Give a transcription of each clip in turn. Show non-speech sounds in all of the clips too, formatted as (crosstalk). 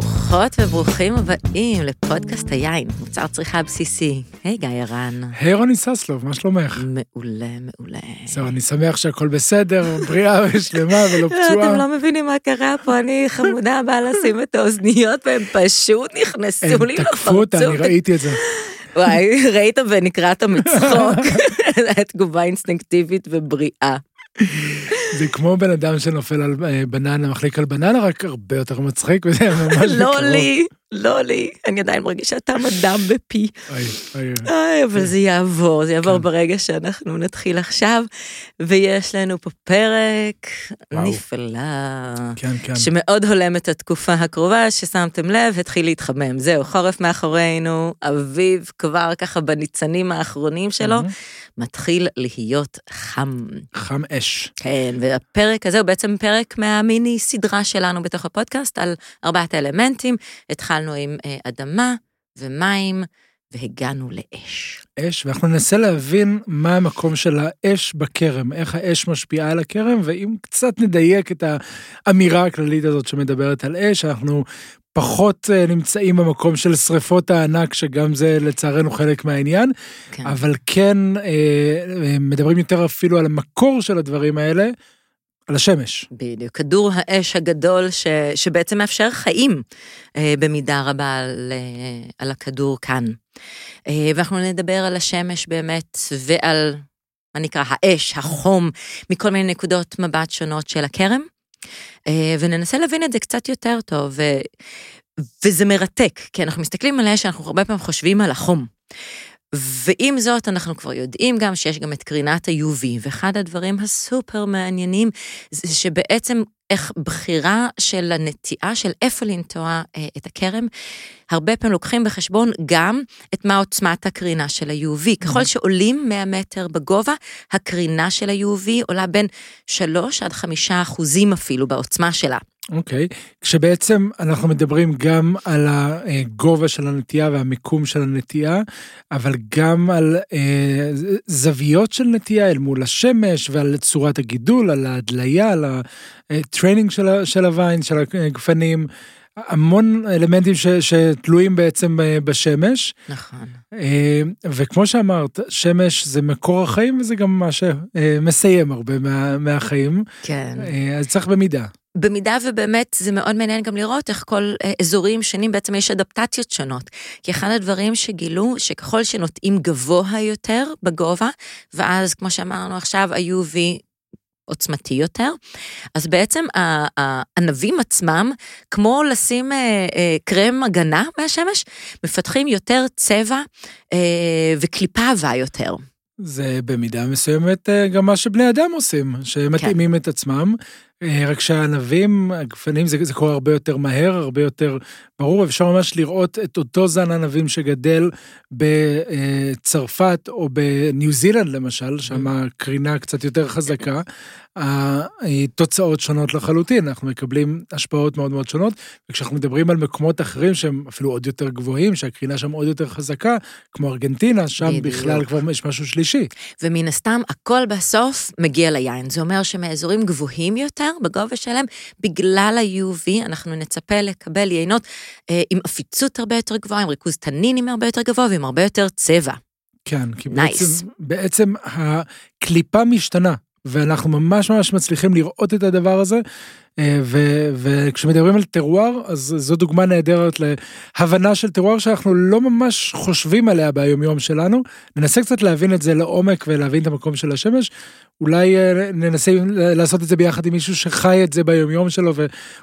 ברוכות וברוכים הבאים לפודקאסט היין, מוצר צריכה בסיסי. היי גיא הרן. היי רוני ססלוב, מה שלומך? מעולה, מעולה. זהו, אני שמח שהכל בסדר, בריאה (laughs) ושלמה ולא פצועה. אתם לא מבינים מה קרה פה, אני חמודה באה לשים את האוזניות והם פשוט נכנסו לי לפרצוף. הם תקפו אותה, אני ראיתי את זה. וואי, ראית ונקרעת מצחוק. זו (laughs) (laughs) הייתה תגובה אינסטינקטיבית ובריאה. זה כמו בן אדם שנופל על אה, בננה, מחליק על בננה, רק הרבה יותר מצחיק, וזה ממש בקרוב. לא לי, לא לי, אני עדיין מרגישה טעם הדם בפי. אוי, אבל זה יעבור, זה יעבור כן. ברגע שאנחנו נתחיל עכשיו, ויש לנו פה פרק. נפלא, כן, כן. שמאוד הולם את התקופה הקרובה, ששמתם לב, התחיל להתחמם. זהו, חורף מאחורינו, אביב כבר ככה בניצנים האחרונים שלו. מתחיל להיות חם. חם אש. כן, והפרק הזה הוא בעצם פרק מהמיני סדרה שלנו בתוך הפודקאסט על ארבעת האלמנטים. התחלנו עם אה, אדמה ומים, והגענו לאש. אש, ואנחנו ננסה להבין מה המקום של האש בכרם, איך האש משפיעה על הכרם, ואם קצת נדייק את האמירה הכללית הזאת שמדברת על אש, אנחנו פחות אה, נמצאים במקום של שריפות הענק, שגם זה לצערנו חלק מהעניין, כן. אבל כן אה, מדברים יותר אפילו על המקור של הדברים האלה, על השמש. בדיוק, כדור האש הגדול ש, שבעצם מאפשר חיים אה, במידה רבה על, אה, על הכדור כאן. אה, ואנחנו נדבר על השמש באמת ועל, מה נקרא, האש, החום, מכל מיני נקודות מבט שונות של הכרם, אה, וננסה להבין את זה קצת יותר טוב, ו, וזה מרתק, כי אנחנו מסתכלים על האש, אנחנו הרבה פעמים חושבים על החום. ועם זאת, אנחנו כבר יודעים גם שיש גם את קרינת ה-UV, ואחד הדברים הסופר מעניינים זה שבעצם איך בחירה של הנטיעה של איפה לנטוע אה, את הכרם, הרבה פעמים לוקחים בחשבון גם את מה עוצמת הקרינה של ה-UV. ככל שעולים 100 מטר בגובה, הקרינה של ה-UV עולה בין 3 עד 5 אחוזים אפילו בעוצמה שלה. אוקיי, כשבעצם אנחנו מדברים גם על הגובה של הנטייה והמיקום של הנטייה, אבל גם על אה, זוויות של נטייה אל מול השמש ועל צורת הגידול, על ההדליה, על ה training של, ה- של ה vine, של הגפנים, המון אלמנטים ש, שתלויים בעצם אה, בשמש, נכון. אה, וכמו שאמרת, שמש זה מקור החיים וזה גם מה שמסיים הרבה מה, מהחיים, כן. אה, אז צריך במידה. במידה ובאמת זה מאוד מעניין גם לראות איך כל אה, אזורים שונים בעצם יש אדפטציות שונות. כי אחד הדברים שגילו שככל שנוטעים גבוה יותר בגובה, ואז כמו שאמרנו עכשיו ה-UV עוצמתי יותר, אז בעצם הענבים עצמם, כמו לשים אה, אה, קרם הגנה מהשמש, מפתחים יותר צבע אה, וקליפה עבה יותר. זה במידה מסוימת גם מה שבני אדם עושים, שמתאימים את עצמם, רק שהענבים, הגפנים, זה, זה קורה הרבה יותר מהר, הרבה יותר ברור, אפשר ממש לראות את אותו זן ענבים שגדל בצרפת או בניו זילנד למשל, שם הקרינה קצת יותר חזקה, התוצאות שונות לחלוטין, אנחנו מקבלים השפעות מאוד מאוד שונות, וכשאנחנו מדברים על מקומות אחרים שהם אפילו עוד יותר גבוהים, שהקרינה שם עוד יותר חזקה, כמו ארגנטינה, שם בדיוק. בכלל כבר יש משהו שלישי. ומן הסתם הכל בסוף מגיע ליין. זה אומר שמאזורים גבוהים יותר בגובה שלהם, בגלל ה-UV אנחנו נצפה לקבל יינות אה, עם עפיצות הרבה יותר גבוהה, עם ריכוז תנינים הרבה יותר גבוה ועם הרבה יותר צבע. כן, כי Nice. בעצם, בעצם הקליפה משתנה, ואנחנו ממש ממש מצליחים לראות את הדבר הזה, ו- וכשמדברים על טרואר, אז זו דוגמה נהדרת להבנה של טרואר שאנחנו לא ממש חושבים עליה ביומיום שלנו. ננסה קצת להבין את זה לעומק ולהבין את המקום של השמש. אולי אה, ננסה לעשות את זה ביחד עם מישהו שחי את זה ביומיום שלו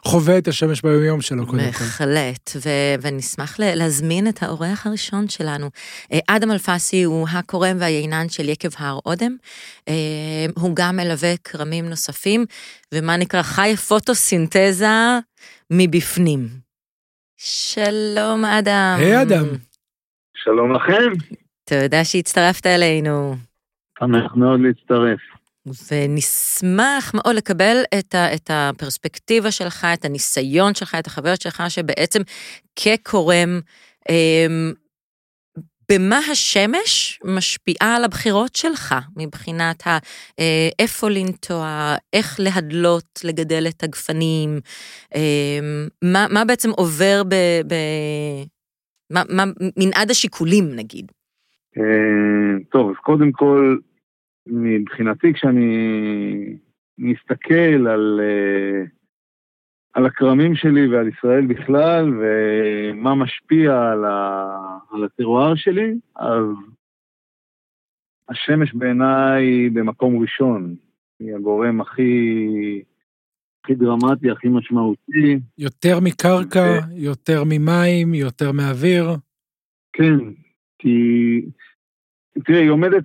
וחווה את השמש ביומיום שלו קודם כל. בהחלט, ו- ונשמח להזמין את האורח הראשון שלנו. אה, אדם אלפסי הוא הקורם והיינן של יקב הר אודם. אה, הוא גם מלווה כרמים נוספים, ומה נקרא חי פוטוסינתזה מבפנים. שלום אדם. היי אדם. שלום לכם, תודה שהצטרפת אלינו. שמח מאוד להצטרף. ונשמח מאוד לקבל את, ה, את הפרספקטיבה שלך, את הניסיון שלך, את החוויות שלך, שבעצם כקורם, אמ, במה השמש משפיעה על הבחירות שלך, מבחינת ה, אה, איפה לנטוע, איך להדלות, לגדל את הגפנים, אה, מה, מה בעצם עובר ב... ב מה, מה מנעד השיקולים, נגיד? אה, טוב, אז קודם כל, מבחינתי, כשאני מסתכל על, אה, על הכרמים שלי ועל ישראל בכלל, ומה משפיע על, ה, על הטרואר שלי, אז השמש בעיניי במקום ראשון. היא הגורם הכי, הכי דרמטי, הכי משמעותי. יותר מקרקע, יותר ממים, יותר מאוויר. כן, כי תראה, היא עומדת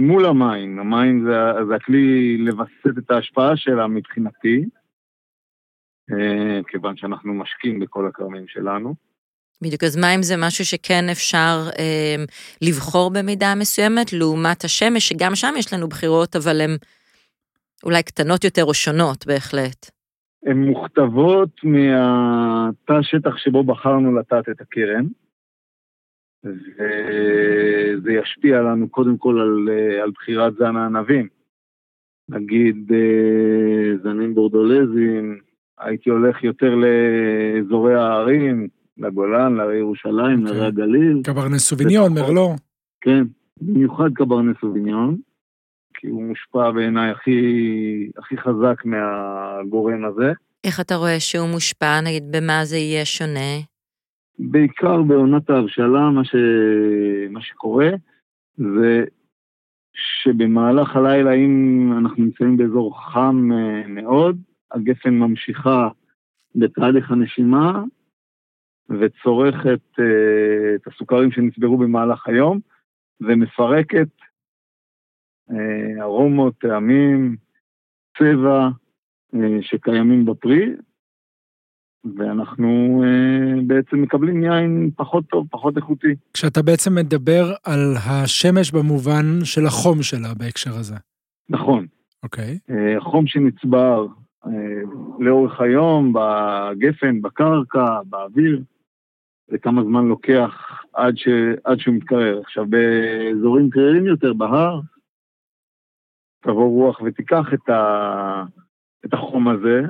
מול המים, המים זה, זה הכלי לווסת את ההשפעה שלה מבחינתי, כיוון שאנחנו משקים בכל הכרמים שלנו. בדיוק, אז מים זה משהו שכן אפשר אה, לבחור במידה מסוימת, לעומת השמש, שגם שם יש לנו בחירות, אבל הן אולי קטנות יותר או שונות בהחלט. הן מוכתבות מהתא שטח שבו בחרנו לטעת את הקרן. וזה ישפיע לנו קודם כל על, על בחירת זן הענבים. נגיד אה, זנים בורדולזים, הייתי הולך יותר לאזורי הערים, לגולן, לערי ירושלים, okay. אוקיי. לערי הגליל. קברנס סוביניון, מרלו. כן, במיוחד קברנס סוביניון, כי הוא מושפע בעיניי הכי, הכי חזק מהגורם הזה. איך אתה רואה שהוא מושפע, נגיד, במה זה יהיה שונה? בעיקר בעונת ההבשלה, מה, ש... מה שקורה זה שבמהלך הלילה, אם אנחנו נמצאים באזור חם אה, מאוד, הגפן ממשיכה בתהליך הנשימה וצורכת uh, את הסוכרים שנצברו במהלך היום ומפרקת uh, ארומות, טעמים, צבע uh, שקיימים בפרי, ואנחנו אה, בעצם מקבלים יין פחות טוב, פחות איכותי. כשאתה בעצם מדבר על השמש במובן של החום שלה בהקשר הזה. נכון. אוקיי. אה, החום שנצבר אה, לאורך היום, בגפן, בקרקע, באוויר, וכמה זמן לוקח עד, ש... עד שהוא מתקרר. עכשיו, באזורים קרירים יותר, בהר, תבוא רוח ותיקח את, ה... את החום הזה,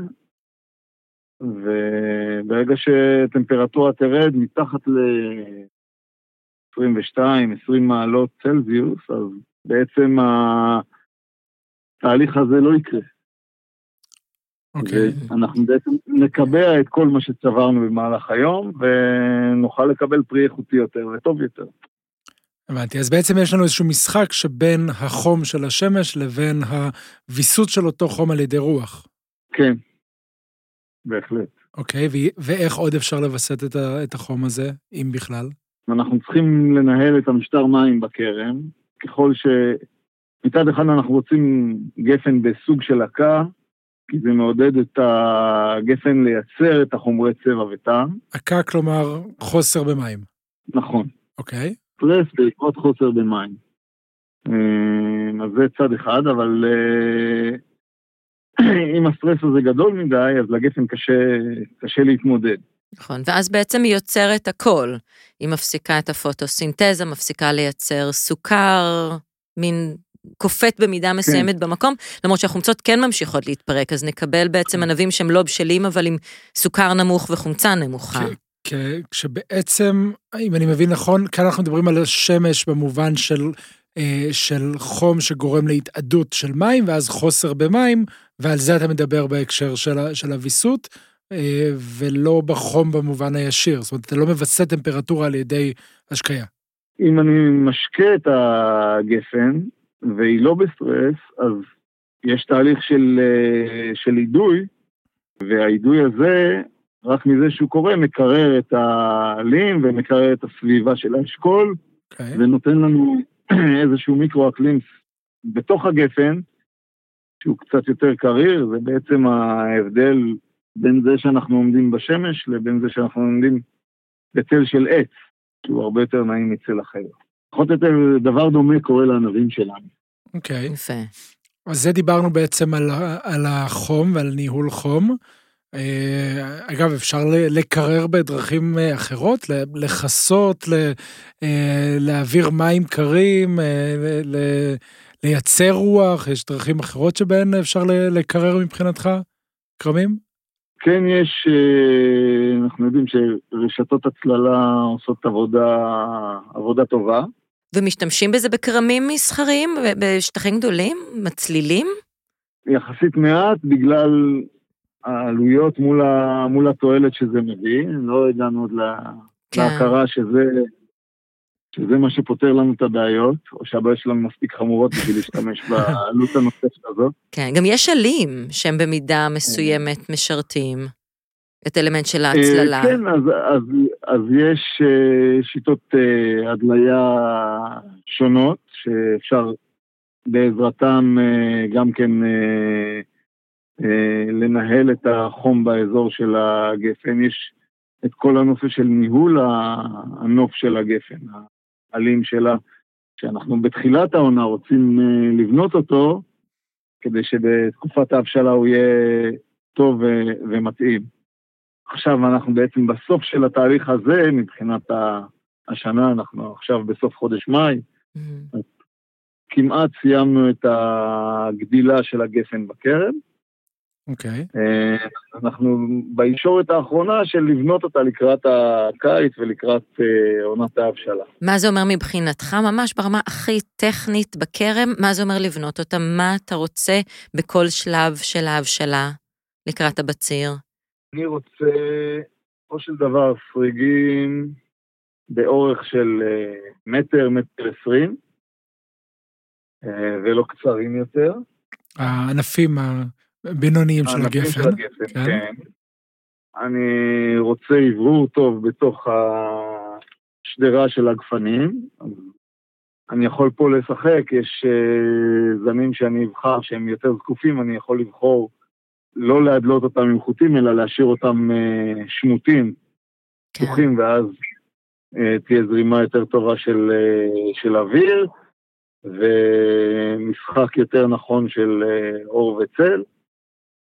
וברגע שטמפרטורה תרד מתחת ל-22-20 מעלות צלזיוס, אז בעצם התהליך הזה לא יקרה. אוקיי. Okay. אנחנו בעצם נקבע את כל מה שצברנו במהלך היום, ונוכל לקבל פרי איכותי יותר וטוב יותר. הבנתי, אז בעצם יש לנו איזשהו משחק שבין החום של השמש לבין הוויסות של אותו חום על ידי רוח. כן, בהחלט. אוקיי, okay, ואיך עוד אפשר לווסת את, את החום הזה, אם בכלל? אנחנו צריכים לנהל את המשטר מים בכרם, ככל ש... מצד אחד אנחנו רוצים גפן בסוג של עקה, כי זה מעודד את הגפן לייצר את החומרי צבע וטעם. עקה כלומר חוסר במים. נכון. אוקיי. Okay. סטרס בעקבות חוסר במים. אה, אז זה צד אחד, אבל אה, (clears throat) אם הסטרס הזה גדול מדי, אז לגפן קשה, קשה להתמודד. נכון, ואז בעצם היא יוצרת הכל. היא מפסיקה את הפוטוסינתזה, מפסיקה לייצר סוכר, מין קופאת במידה כן. מסוימת כן. במקום, למרות שהחומצות כן ממשיכות להתפרק, אז נקבל בעצם כן. ענבים שהם לא בשלים, אבל עם סוכר נמוך וחומצה נמוכה. כשבעצם, אם אני מבין נכון, כאן אנחנו מדברים על השמש במובן של אה, של חום שגורם להתאדות של מים, ואז חוסר במים, ועל זה אתה מדבר בהקשר של, של הוויסות, אה, ולא בחום במובן הישיר. זאת אומרת, אתה לא מווסת טמפרטורה על ידי השקיה. אם אני משקה את הגפן, והיא לא בסטרס, אז יש תהליך של, אה, של אידוי, והאידוי הזה, רק מזה שהוא קורה, מקרר את העלים ומקרר את הסביבה של האשכול, okay. אוקיי. ונותן לנו (clears throat) איזשהו מיקרו-אקלים בתוך הגפן, שהוא קצת יותר קריר, זה בעצם ההבדל בין זה שאנחנו עומדים בשמש לבין זה שאנחנו עומדים בצל של עץ, שהוא הרבה יותר נעים מצל אחר. פחות או יותר דבר דומה קורה לענבים שלנו. אוקיי. Okay. יפה. אז זה דיברנו בעצם על, על החום ועל ניהול חום, אה, אגב, אפשר לקרר בדרכים אה, אחרות, לכסות, אה, להעביר מים קרים, לייצר רוח, יש דרכים אחרות שבהן אפשר לקרר מבחינתך כרמים? כן, יש, אנחנו יודעים שרשתות הצללה עושות עבודה, עבודה טובה. ומשתמשים בזה בכרמים מסחריים, בשטחים גדולים, מצלילים? יחסית מעט, בגלל העלויות מול, ה, מול התועלת שזה מביא, לא הגענו עוד כן. להכרה שזה, שזה מה שפותר לנו את הבעיות, או שהבעיות שלנו מספיק חמורות בשביל להשתמש (laughs) בעלות הנוספת הזאת. כן, גם יש עלים שהם במידה מסוימת משרתים. את אלמנט של ההצללה. כן, אז, אז, אז יש אה, שיטות אה, הדליה שונות, שאפשר בעזרתם אה, גם כן אה, לנהל את החום באזור של הגפן. יש את כל הנושא של ניהול הנוף של הגפן, העלים שלה, שאנחנו בתחילת העונה רוצים אה, לבנות אותו, כדי שבתקופת ההבשלה הוא יהיה טוב ומתאים. עכשיו אנחנו בעצם בסוף של התהליך הזה, מבחינת השנה, אנחנו עכשיו בסוף חודש מאי, mm-hmm. כמעט סיימנו את הגדילה של הגפן בכרם. אוקיי. Okay. אה, אנחנו בישורת האחרונה של לבנות אותה לקראת הקיץ ולקראת אה, עונת ההבשלה. מה זה אומר מבחינתך, ממש ברמה הכי טכנית בכרם, מה זה אומר לבנות אותה? מה אתה רוצה בכל שלב של ההבשלה לקראת הבציר? אני רוצה, בסופו של דבר, פריגים באורך של אה, מטר, מטר עשרים, ולא קצרים יותר. הענפים בינוניים של הגפן. של הגפן, כן. כן. אני רוצה אוורור טוב בתוך השדרה של הגפנים. אני יכול פה לשחק, יש uh, זנים שאני אבחר שהם יותר זקופים, אני יכול לבחור לא להדלות אותם עם חוטים, אלא להשאיר אותם uh, שמוטים, כן. פתוחים, ואז uh, תהיה זרימה יותר טובה של, uh, של אוויר, ומשחק יותר נכון של אור וצל.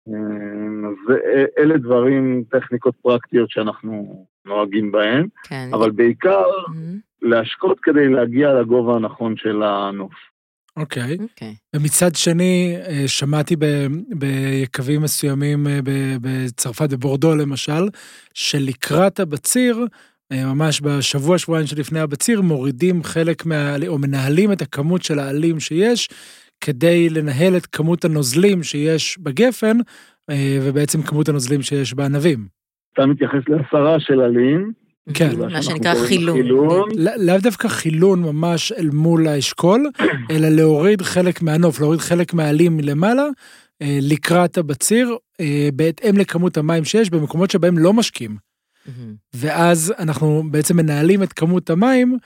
אז אלה דברים, טכניקות פרקטיות שאנחנו נוהגים בהן, כן. אבל בעיקר mm-hmm. להשקות כדי להגיע לגובה הנכון של הנוף. אוקיי. Okay. אוקיי. Okay. ומצד שני, אה, שמעתי ב, ביקבים מסוימים אה, בצרפת, בבורדו למשל, שלקראת הבציר, אה, ממש בשבוע, שבועיים שלפני הבציר, מורידים חלק מה... או מנהלים את הכמות של העלים שיש, כדי לנהל את כמות הנוזלים שיש בגפן, ובעצם כמות הנוזלים שיש בענבים. אתה מתייחס להסרה של עלים. כן. מה שנקרא חילון. לאו דווקא חילון ממש אל מול האשכול, (coughs) אלא להוריד חלק מהנוף, להוריד חלק מהעלים מלמעלה, אה, לקראת הבציר, אה, בהתאם לכמות המים שיש במקומות שבהם לא משקים. ואז אנחנו בעצם מנהלים את כמות המים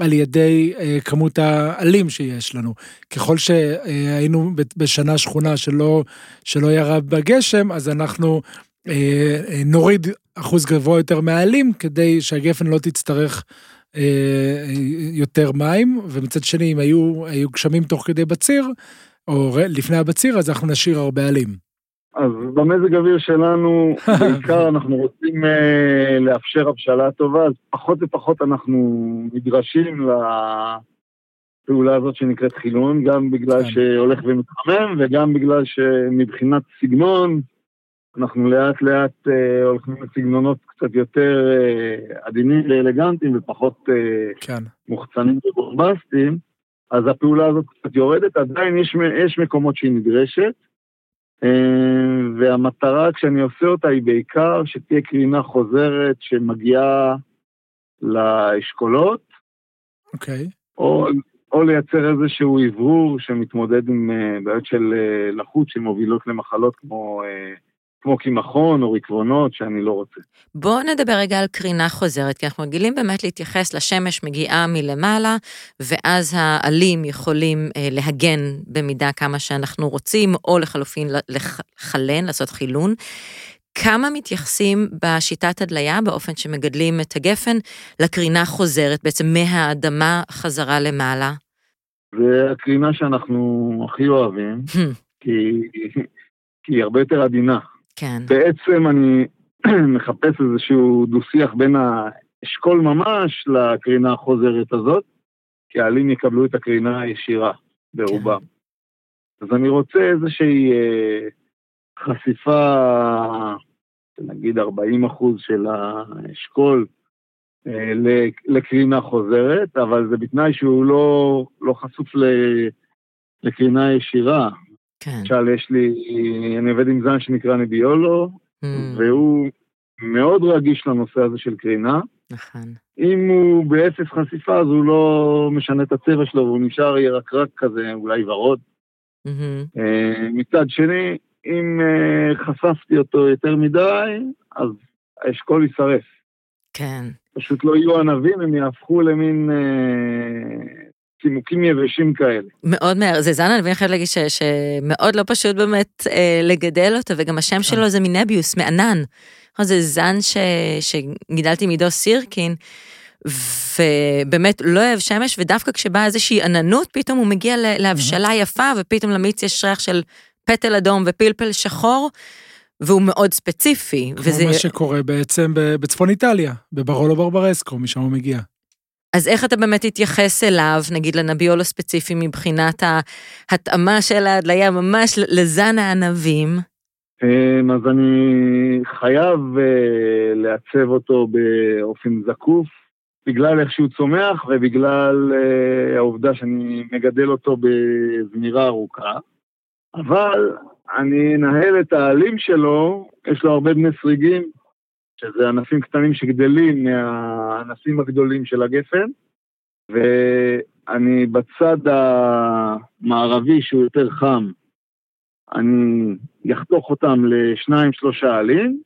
על ידי אה, כמות העלים שיש לנו. ככל שהיינו בשנה שכונה שלא, שלא ירד בגשם, אז אנחנו אה, נוריד אחוז גבוה יותר מהעלים, כדי שהגפן לא תצטרך אה, יותר מים, ומצד שני, אם היו, היו גשמים תוך כדי בציר, או לפני הבציר, אז אנחנו נשאיר הרבה עלים. אז במזג אוויר שלנו, (laughs) בעיקר אנחנו רוצים uh, לאפשר הבשלה טובה, אז פחות ופחות אנחנו נדרשים לפעולה הזאת שנקראת חילון, גם בגלל כן. שהולך ומתחמם, וגם בגלל שמבחינת סגנון, אנחנו לאט לאט uh, הולכים לסגנונות קצת יותר uh, עדינים ואלגנטיים ופחות uh, כן. מוחצנים ובורבסטיים, אז הפעולה הזאת קצת יורדת, עדיין יש, יש מקומות שהיא נדרשת. אה, והמטרה כשאני עושה אותה היא בעיקר שתהיה קרינה חוזרת שמגיעה לאשכולות. אוקיי. Okay. או, או לייצר איזשהו אוורור שמתמודד עם אה, בעיות של אה, לחות שמובילות למחלות כמו כמו קמחון או רקבונות שאני לא רוצה. בואו נדבר רגע על קרינה חוזרת, כי אנחנו רגילים באמת להתייחס לשמש מגיעה מלמעלה, ואז העלים יכולים אה, להגן במידה כמה שאנחנו רוצים, או לחלופין לחלן, לעשות חילון. כמה מתייחסים בשיטת הדליה, באופן שמגדלים את הגפן, לקרינה חוזרת, בעצם מהאדמה חזרה למעלה? זה הקרינה שאנחנו הכי אוהבים, hmm. כי, כי היא הרבה יותר עדינה. כן. בעצם אני (clears throat) מחפש איזשהו דו-שיח בין האשכול ממש לקרינה החוזרת הזאת, כי העלים יקבלו את הקרינה הישירה ברובם. אז אני רוצה איזושהי אה, חשיפה, נגיד 40 אחוז של האשכול אה, לקרינה חוזרת, אבל זה בתנאי שהוא לא, לא חשוף ל, לקרינה ישירה. כן. למשל, יש לי, אני עובד עם זן שנקרא נביולו, Mm, והוא מאוד רגיש לנושא הזה של קרינה. נכון. אם הוא באפס חשיפה, אז הוא לא משנה את הצבע שלו, והוא נשאר ירקרק כזה, אולי ורוד. מהמם. אה, מצד שני, אם אה, חשפתי אותו יותר מדי, אז האשכול יישרף. כן. פשוט לא יהיו ענבים, הם יהפכו למין אה, צימוקים יבשים כאלה. מאוד מהר, זה זן אני חייבת להגיד ש- שמאוד לא פשוט באמת אה, לגדל אותו, וגם השם שלו זה מנביוס, מענן. זה זן ש, שגידלתי מעידו סירקין, ובאמת לא אוהב שמש, ודווקא כשבאה איזושהי עננות, פתאום הוא מגיע להבשלה יפה, ופתאום למיץ יש ריח של פטל אדום ופלפל שחור, והוא מאוד ספציפי. כמו מה שקורה בעצם בצפון איטליה, בברולו ברברסקו, משם הוא מגיע. אז איך אתה באמת תתייחס אליו, נגיד לנביול הספציפי, מבחינת ההתאמה של ההדליה ממש לזן הענבים? אה, אז אני חייב אה, לעצב אותו באופן זקוף, בגלל איך שהוא צומח ובגלל אה, העובדה שאני מגדל אותו בזמירה ארוכה. אבל אני אנהל את העלים שלו, יש לו הרבה בני סריגים, שזה ענפים קטנים שגדלים מהענפים הגדולים של הגפן, ואני בצד המערבי שהוא יותר חם, אני אחתוך אותם לשניים שלושה עלים,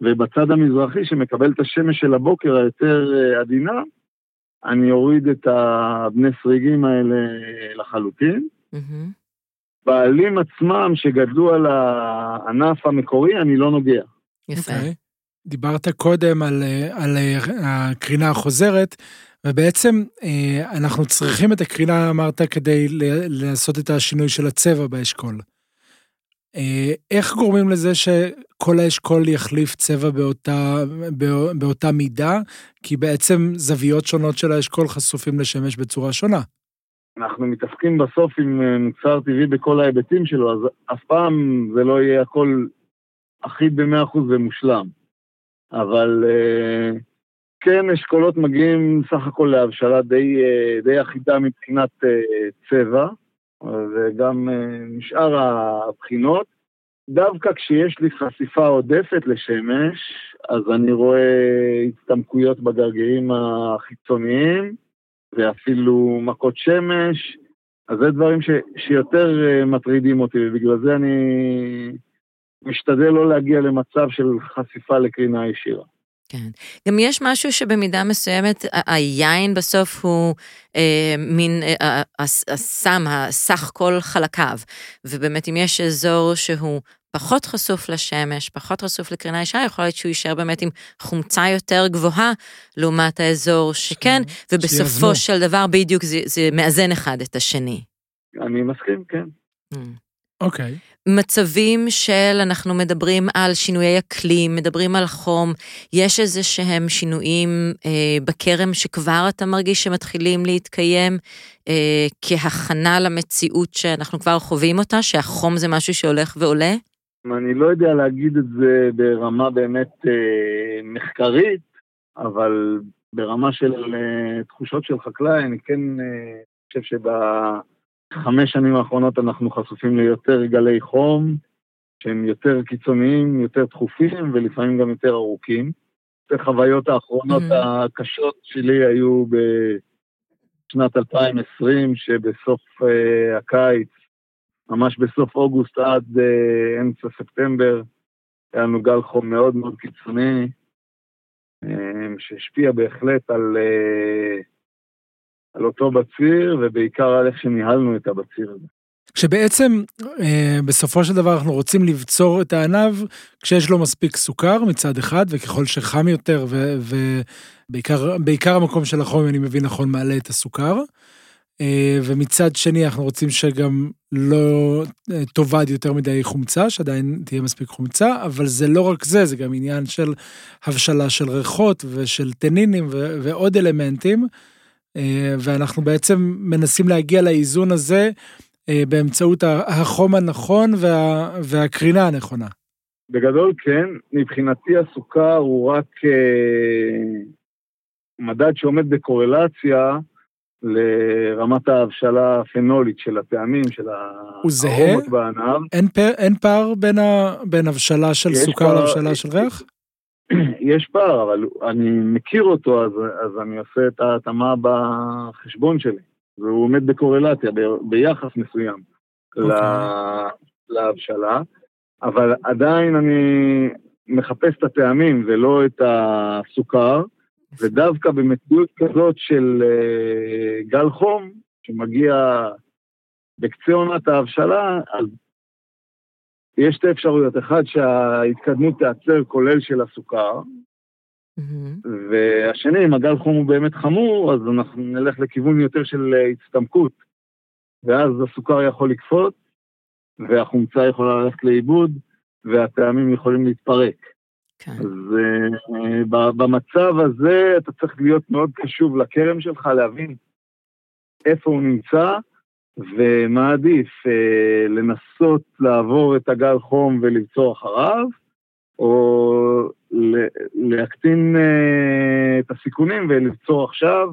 ובצד המזרחי שמקבל את השמש של הבוקר היותר אה, עדינה, אני אוריד את הבני סריגים האלה לחלוטין. מהמם. בעלים עצמם שגדלו על הענף המקורי, אני לא נוגע. יפה. אוקיי. דיברת קודם על, אה, על אה, הקרינה החוזרת, ובעצם אה, אנחנו צריכים את הקרינה, אמרת, כדי לעשות את השינוי של הצבע באשכול. איך גורמים לזה שכל האשכול יחליף צבע באותה, בא- באותה מידה? כי בעצם זוויות שונות של האשכול חשופים לשמש בצורה שונה. אנחנו מתעסקים בסוף עם מוצר טבעי בכל ההיבטים שלו, אז אף פעם זה לא יהיה הכל אחיד ב-100% ומושלם. אבל אה, כן, אשכולות מגיעים סך הכל להבשלה די, אה, די אחידה מבחינת אה, צבע, וגם משאר הבחינות. דווקא כשיש לי חשיפה עודפת לשמש, אז אני רואה הצטמקויות בגרגרים החיצוניים, ואפילו מכות שמש, אז זה דברים ש, שיותר מטרידים אותי, ובגלל זה אני משתדל לא להגיע למצב של חשיפה לקרינה ישירה. כן. גם יש משהו שבמידה מסוימת, היין בסוף הוא אה, מין אה, הס- הסם, הסך כל חלקיו. ובאמת, אם יש אזור שהוא פחות חשוף לשמש, פחות חשוף לקרינה ישירה, יכול להיות שהוא יישאר באמת עם חומצה יותר גבוהה לעומת האזור שכן, ובסופו שיאזנו. של דבר בדיוק זה, זה מאזן אחד את השני. אני מסכים, כן. Mm. אוקיי. מצבים של, אנחנו מדברים על שינויי אקלים, מדברים על חום, יש איזה שהם שינויים אה, בכרם שכבר אתה מרגיש שמתחילים להתקיים אה, כהכנה למציאות שאנחנו כבר חווים אותה, שהחום זה משהו שהולך ועולה? אני לא יודע להגיד את זה ברמה באמת אה, מחקרית, אבל ברמה של אה, תחושות של חקלאי, אני כן אה, חושב שבחמש שנים האחרונות אנחנו חשופים ליותר גלי חום, שהם יותר קיצוניים, יותר תכופים ולפעמים גם יותר ארוכים. החוויות האחרונות Mhm. הקשות שלי היו בשנת 2020, שבסוף אה, הקיץ, ממש בסוף אוגוסט עד אה, אמצע ספטמבר, היה לנו גל חום מאוד מאוד קיצוני, אה, שהשפיע בהחלט על, אה, על אותו בציר, ובעיקר על איך שניהלנו את הבציר הזה. שבעצם אה, בסופו של דבר אנחנו רוצים לבצור את הענב כשיש לו מספיק סוכר מצד אחד, וככל שחם יותר, ובעיקר בעיקר המקום של החום, אני מבין נכון, מעלה את הסוכר. אה, ומצד שני אנחנו רוצים שגם לא אה, תאבד יותר מדי חומצה, שעדיין תהיה מספיק חומצה, אבל זה לא רק זה, זה גם עניין של הבשלה של ריחות ושל טנינים ו- ועוד אלמנטים, ואנחנו בעצם מנסים להגיע לאיזון הזה אה, באמצעות החום הנכון וה- והקרינה הנכונה. בגדול כן, מבחינתי הסוכר הוא רק מדד שעומד בקורלציה לרמת ההבשלה הפנולית של הטעמים, של הארומות בענב. אין, פר, אין פער בין, ה, בין הבשלה של סוכר להבשלה של ריח? (clears throat) יש פער, אבל אני מכיר אותו, אז, אז אני עושה את ההתאמה בחשבון שלי. והוא עומד בקורלציה, ב, ביחס מסוים okay. אוקיי. להבשלה, אבל עדיין אני מחפש את הטעמים ולא את הסוכר. ודווקא במציאות כזאת של uh, גל חום, שמגיע בקצה עונת ההבשלה, אז יש שתי אפשרויות. אחד, שההתקדמות תיעצר כולל של הסוכר, mm-hmm. והשני, אם הגל חום הוא באמת חמור, אז אנחנו נלך לכיוון יותר של אה, הצטמקות, ואז הסוכר יכול לקפוץ, והחומצה יכולה ללכת לאיבוד, והטעמים יכולים להתפרק. כן. אז uh, במצב הזה אתה צריך להיות מאוד קשוב לכרם שלך, להבין איפה הוא נמצא, ומה עדיף, uh, לנסות לעבור את הגל חום ולבצור אחריו, או להקטין uh, את הסיכונים ולבצור עכשיו,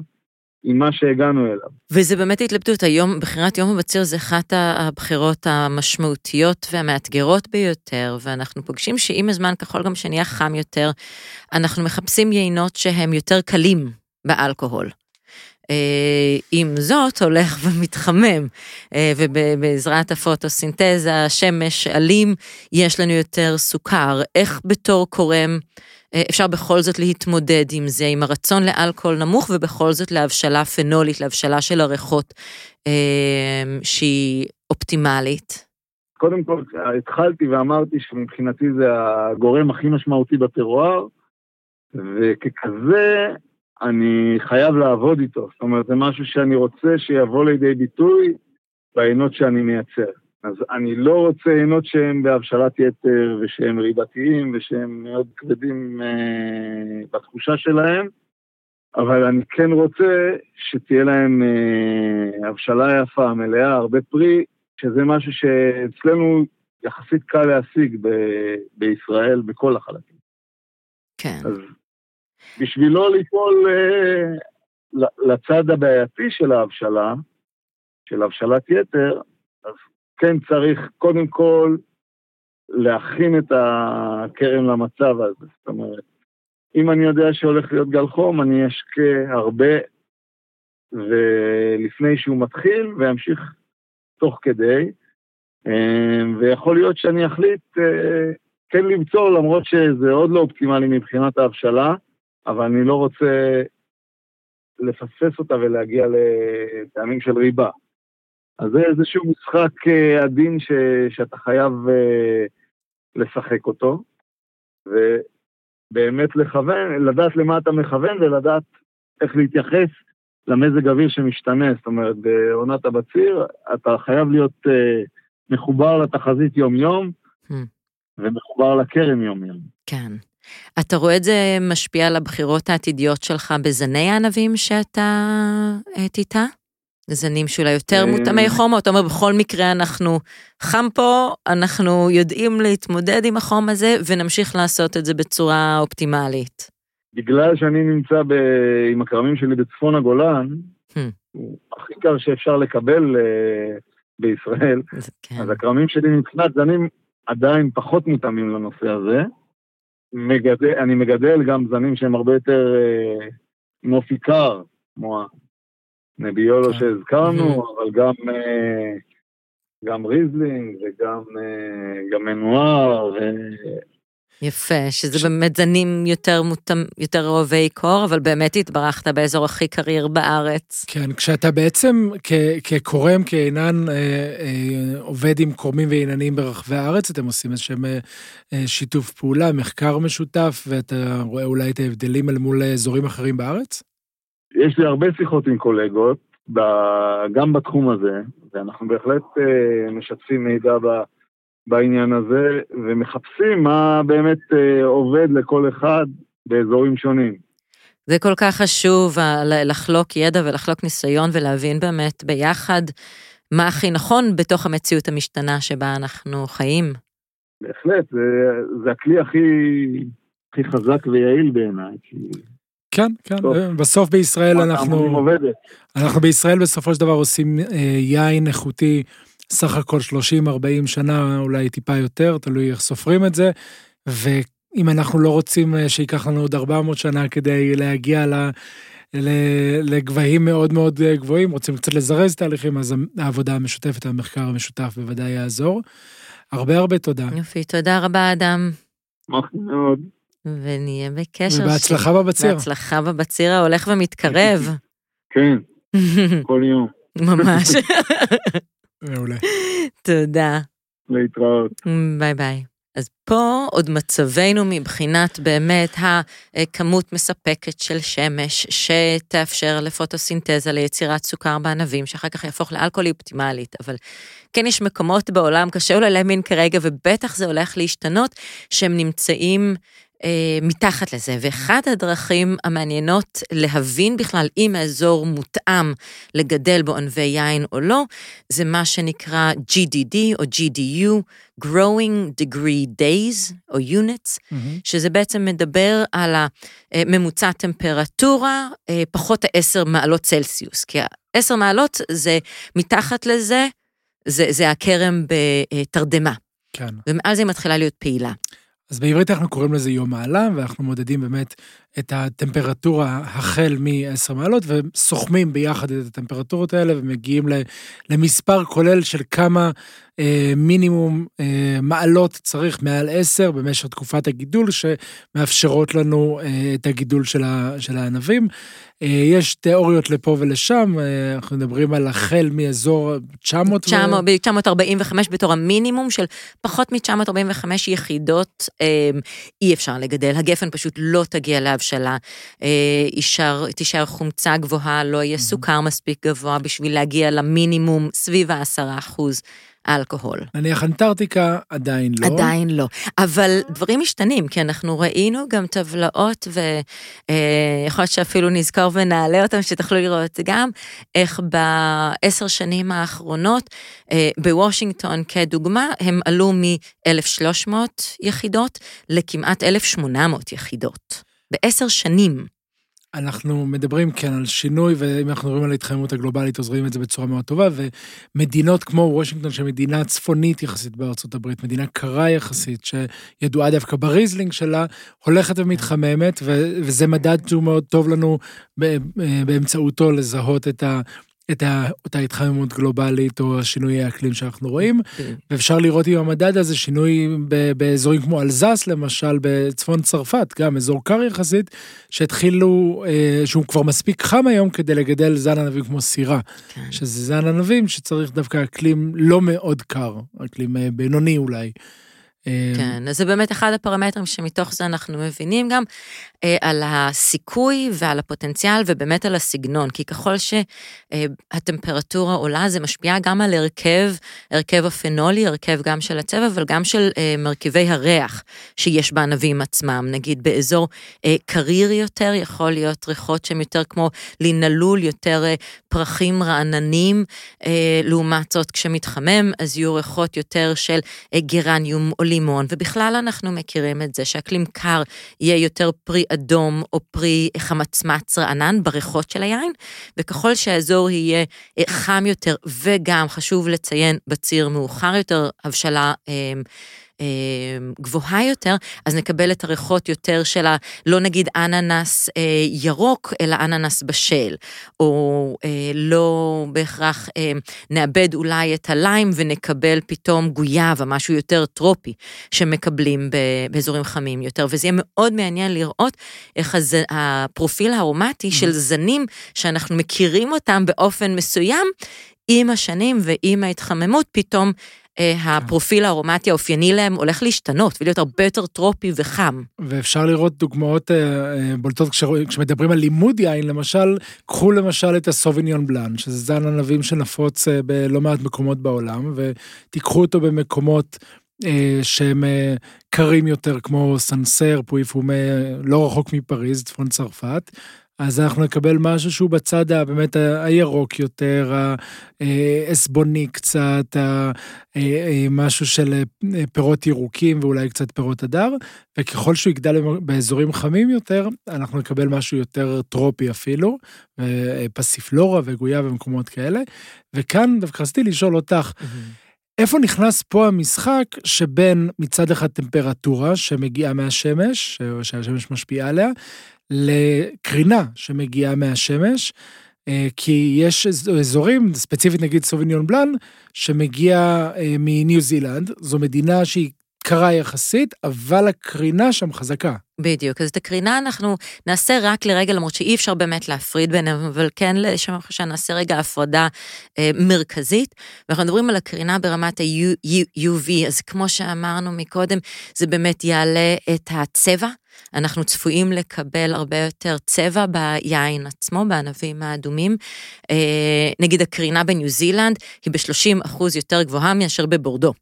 עם מה שהגענו אליו. וזה באמת התלבטות, היום, בחירת יום הבציר זה אחת הבחירות המשמעותיות והמאתגרות ביותר, ואנחנו פוגשים שעם הזמן, ככל גם שנהיה חם יותר, אנחנו מחפשים יינות שהם יותר קלים באלכוהול. אה, עם זאת, הולך (laughs) ומתחמם, אה, ובעזרת הפוטוסינתזה, השמש, עלים, יש לנו יותר סוכר. איך בתור קורם אה, אפשר בכל זאת להתמודד עם זה, עם הרצון לאלכוהול נמוך ובכל זאת להבשלה פנולית, להבשלה של הריחות שהיא אופטימלית? קודם כל, התחלתי ואמרתי שמבחינתי זה הגורם הכי משמעותי בטרואר, וככזה אני חייב לעבוד איתו. זאת אומרת, זה משהו שאני רוצה שיבוא לידי ביטוי בעינות שאני מייצר. אז אני לא רוצה עינות שהם בהבשלת יתר ושהם ריבתיים ושהם מאוד כבדים אה, בתחושה שלהם, אבל אני כן רוצה שתהיה להם אה, הבשלה יפה, מלאה, הרבה פרי, שזה משהו שאצלנו יחסית קל להשיג ב- בישראל בכל החלקים. כן. אז בשביל לא ליפול אה, לצד הבעייתי של ההבשלה, של הבשלת יתר, אז כן צריך קודם כל להכין את הכרם למצב הזה. זאת אומרת, אם אני יודע שהולך להיות גל חום, אני אשקה הרבה ולפני שהוא מתחיל, ואמשיך תוך כדי. אמ, ויכול להיות שאני אחליט אה, כן לבצור, למרות שזה עוד לא אופטימלי מבחינת ההבשלה, אבל אני לא רוצה לפספס אותה ולהגיע לטעמים של ריבה. אז זה איזשהו משחק אה, עדין ש, שאתה חייב uh, לשחק אותו, ובאמת לכוון, לדעת למה אתה מכוון ולדעת איך להתייחס למזג אוויר שמשתנה. זאת אומרת, בעונת הבציר אתה חייב להיות uh, מחובר לתחזית יום-יום, hmm. ומחובר לכרם יום-יום. כן. אתה רואה את זה משפיע על הבחירות העתידיות שלך בזני הענבים שאתה תיטע? זנים שאולי יותר אה, מותאמי חום, או אתה אומר בכל מקרה אנחנו חם פה, אנחנו יודעים להתמודד עם החום הזה ונמשיך לעשות את זה בצורה אופטימלית. בגלל שאני נמצא ב... עם הכרמים שלי בצפון הגולן, המ. הוא הכי קר שאפשר לקבל אה, בישראל, כן. אז הכרמים שלי מבחינת זנים עדיין פחות מותאמים לנושא הזה. מגדל, אני מגדל גם זנים שהם הרבה יותר אה, נופי קר, כמו נביולו כן. שהזכרנו, אבל גם, אה, גם ריזלינג וגם אה, גם מנואר. יפה, שזה ש... באמת זנים יותר מותאם, יותר אוהבי קור, אבל באמת התברכת באזור הכי קריר בארץ. כן, כשאתה בעצם כ- כקורם, כעינן, אה, אה, עובד עם קורמים ועיננים ברחבי הארץ, אתם עושים איזשהם אה, אה, שיתוף פעולה, מחקר משותף, ואתה רואה אולי את ההבדלים אל מול אזורים אחרים בארץ? יש לי הרבה שיחות עם קולגות, ב- גם בתחום הזה, ואנחנו בהחלט אה, משתפים מידע ב- בעניין הזה, ומחפשים מה באמת אה, עובד לכל אחד באזורים שונים. זה כל כך חשוב לחלוק ידע ולחלוק ניסיון ולהבין באמת ביחד מה הכי נכון בתוך המציאות המשתנה שבה אנחנו חיים. בהחלט, זה, זה הכלי הכי, הכי חזק ויעיל בעיניי. כי כן, כן, טוב. בסוף בישראל אנחנו. אנחנו בישראל בסופו של דבר עושים אה, יין איכותי סך הכל 30-40 שנה, אולי טיפה יותר, תלוי איך סופרים את זה, ואם אנחנו לא רוצים אה, שייקח לנו עוד 400 שנה כדי להגיע ל... ל- לגבהים מאוד מאוד אה, גבוהים, רוצים קצת לזרז תהליכים, אז העבודה המשותפת, המחקר המשותף בוודאי יעזור. הרבה הרבה תודה, יופי, תודה רבה, אדם, מאוד. ונהיה בקשר. ובהצלחה בבציר. בהצלחה בבציר ההולך ומתקרב. (laughs) כן, כל יום. ממש. (laughs) מעולה. תודה. להתראות. ביי ביי. אז פה עוד מצבנו מבחינת באמת הכמות מספקת של שמש שתאפשר לפוטוסינתזה ליצירת סוכר בענבים, שאחר כך יהפוך לאלכוהול אופטימלית, אבל כן יש מקומות בעולם, קשה אולי להאמין כרגע, ובטח זה הולך להשתנות, שהם נמצאים אה, מתחת לזה. ואחת הדרכים המעניינות להבין בכלל אם האזור מותאם לגדל בו ענבי יין או לא, זה מה שנקרא GDD או GDU, Growing Degree Days או Units, מהמם. שזה בעצם מדבר על הממוצע טמפרטורה אה, פחות ה-10 מעלות צלסיוס, כי ה-10 מעלות זה מתחת לזה, זה, זה הכרם בתרדמה, כן. ומעל זה היא מתחילה להיות פעילה. אז בעברית אנחנו קוראים לזה יום מעלה, ואנחנו מודדים באמת את הטמפרטורה החל מ-10 מעלות, וסוכמים ביחד את הטמפרטורות האלה, ומגיעים למספר כולל של כמה אה, מינימום אה, מעלות צריך מעל 10 במשך תקופת הגידול, שמאפשרות לנו אה, את הגידול של, ה, של הענבים. אה, יש תיאוריות לפה ולשם, אה, אנחנו מדברים על החל מאזור 900. ו- 900 ב-945 בתור המינימום של פחות מ-945 יחידות אה, אי אפשר לגדל, הגפן פשוט לא תגיע להבשלה, אה, יישאר, תישאר חומצה גבוהה, לא יהיה סוכר מספיק גבוה בשביל להגיע למינימום סביב ה-10 אחוז אלכוהול. נניח אנטארקטיקה עדיין לא. עדיין לא. אבל דברים משתנים, כי אנחנו ראינו גם טבלאות, ויכול להיות שאפילו נזכור ונעלה אותם, שתוכלו לראות גם איך בעשר שנים האחרונות, אה, בוושינגטון כדוגמה, הם עלו מ-1,300 יחידות לכמעט 1,800 יחידות. בעשר שנים. אנחנו מדברים כן על שינוי, ואם אנחנו מדברים על ההתחממות הגלובלית, אז רואים את זה בצורה מאוד טובה, ומדינות כמו וושינגטון, שמדינה צפונית יחסית בארצות הברית, מדינה קרה יחסית, שידועה דווקא בריזלינג שלה, הולכת ומתחממת, ו- וזה מדד שהוא מאוד טוב לנו באמצעותו לזהות את ה... את אותה התחממות גלובלית או השינוי האקלים שאנחנו רואים, ואפשר לראות עם המדד הזה שינוי ב- באזורים כמו אלזס למשל, בצפון צרפת, גם אזור קר יחסית, שהתחילו, אה, שהוא כבר מספיק חם היום כדי לגדל זן ענבים כמו סירה, כן. שזה זן ענבים שצריך דווקא אקלים לא מאוד קר, אקלים אה, בינוני אולי. אה, כן, אז זה באמת אחד הפרמטרים שמתוך זה אנחנו מבינים גם אה, על הסיכוי ועל הפוטנציאל ובאמת על הסגנון, כי ככל שהטמפרטורה עולה זה משפיע גם על הרכב, הרכב הפנולי, הרכב גם של הצבע, אבל גם של אה, מרכיבי הריח שיש בענבים עצמם. נגיד באזור אה, קריר יותר, יכול להיות ריחות שהן יותר כמו לינלול, יותר אה, פרחים רעננים, אה, לעומת זאת כשמתחמם, אז יהיו ריחות יותר של אה, גרניום או לימון, ובכלל אנחנו מכירים את זה שאקלים קר יהיה יותר פרי אדום או פרי חמצמץ רענן בריחות של היין, וככל שהאזור יהיה אה, חם יותר, וגם חשוב לציין בציר מאוחר יותר, הבשלה אה, גבוהה יותר, אז נקבל את הריחות יותר של ה... לא נגיד אננס אה, ירוק, אלא אננס בשל, או אה, לא בהכרח אה, נאבד אולי את הליים ונקבל פתאום גויאבה, משהו יותר טרופי, שמקבלים ב- באזורים חמים יותר, וזה יהיה מאוד מעניין לראות איך הז... הפרופיל הארומטי של זנים שאנחנו מכירים אותם באופן מסוים, עם השנים ועם ההתחממות, פתאום הפרופיל הארומטי האופייני להם הולך להשתנות ולהיות הרבה יותר טרופי וחם. ואפשר לראות דוגמאות אה, אה, בולטות כשמדברים על לימוד יין, למשל, קחו למשל את הסוביניון בלאן, שזה זן ענבים שנפוץ אה, בלא מעט מקומות בעולם, ותיקחו אותו במקומות אה, שהם אה, קרים יותר, כמו סנסר, פואי פומה, לא רחוק מפריז, צפון צרפת. אז אנחנו נקבל משהו שהוא בצד ה- באמת ה- הירוק יותר, העסבוני קצת, ה- אה, אה, משהו של אה, פירות ירוקים ואולי קצת פירות הדר, וככל שהוא יגדל באזורים חמים יותר, אנחנו נקבל משהו יותר טרופי אפילו, אה, פסיפלורה וגויה ומקומות כאלה. וכאן דווקא רציתי לשאול אותך, איפה נכנס פה המשחק שבין מצד אחד טמפרטורה שמגיעה מהשמש, שהשמש משפיעה עליה, לקרינה שמגיעה מהשמש, אה, כי יש אז- אזורים, ספציפית נגיד סוביניון בלאן, שמגיע אה, מניו זילנד, זו מדינה שהיא קרה יחסית, אבל הקרינה שם חזקה. בדיוק, אז את הקרינה אנחנו נעשה רק לרגע, למרות שאי אפשר באמת להפריד ביניהם, אבל כן לשם חשן נעשה רגע הפרדה אה, מרכזית. ואנחנו מדברים על הקרינה ברמת ה-UV, אז כמו שאמרנו מקודם, זה באמת יעלה את הצבע. אנחנו צפויים לקבל הרבה יותר צבע ביין עצמו, בענבים האדומים. אה, נגיד הקרינה בניו זילנד היא ב-30 אחוז יותר גבוהה מאשר בבורדו.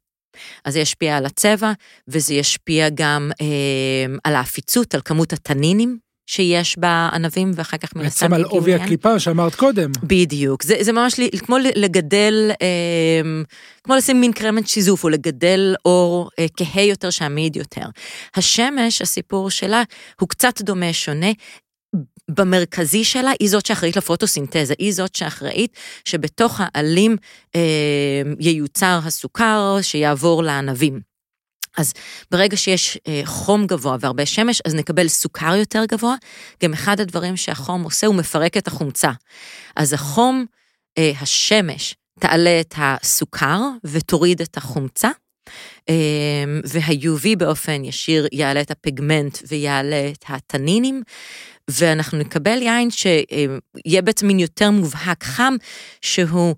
אז זה ישפיע על הצבע, וזה ישפיע גם אה, על העפיצות, על כמות התנינים שיש בענבים, ואחר כך מן הסתם בעצם על עובי. הקליפה שאמרת קודם. בדיוק, זה, זה ממש לי- כמו לגדל, אה, כמו לשים מין קרמת שיזוף, או לגדל אור אה, כהה יותר שעמיד יותר. השמש, הסיפור שלה, הוא קצת דומה, שונה. במרכזי שלה היא זאת שאחראית לפוטוסינתזה, היא זאת שאחראית שבתוך העלים אה, ייוצר הסוכר שיעבור לענבים. אז ברגע שיש אה, חום גבוה והרבה שמש, אז נקבל סוכר יותר גבוה. גם אחד הדברים שהחום עושה, הוא מפרק את החומצה. אז החום, אה, השמש, תעלה את הסוכר ותוריד את החומצה, אה, וה-UV באופן ישיר יעלה את הפיגמנט ויעלה את התנינים, ואנחנו נקבל יין שיהיה בעצם מין יותר מובהק חם, שהוא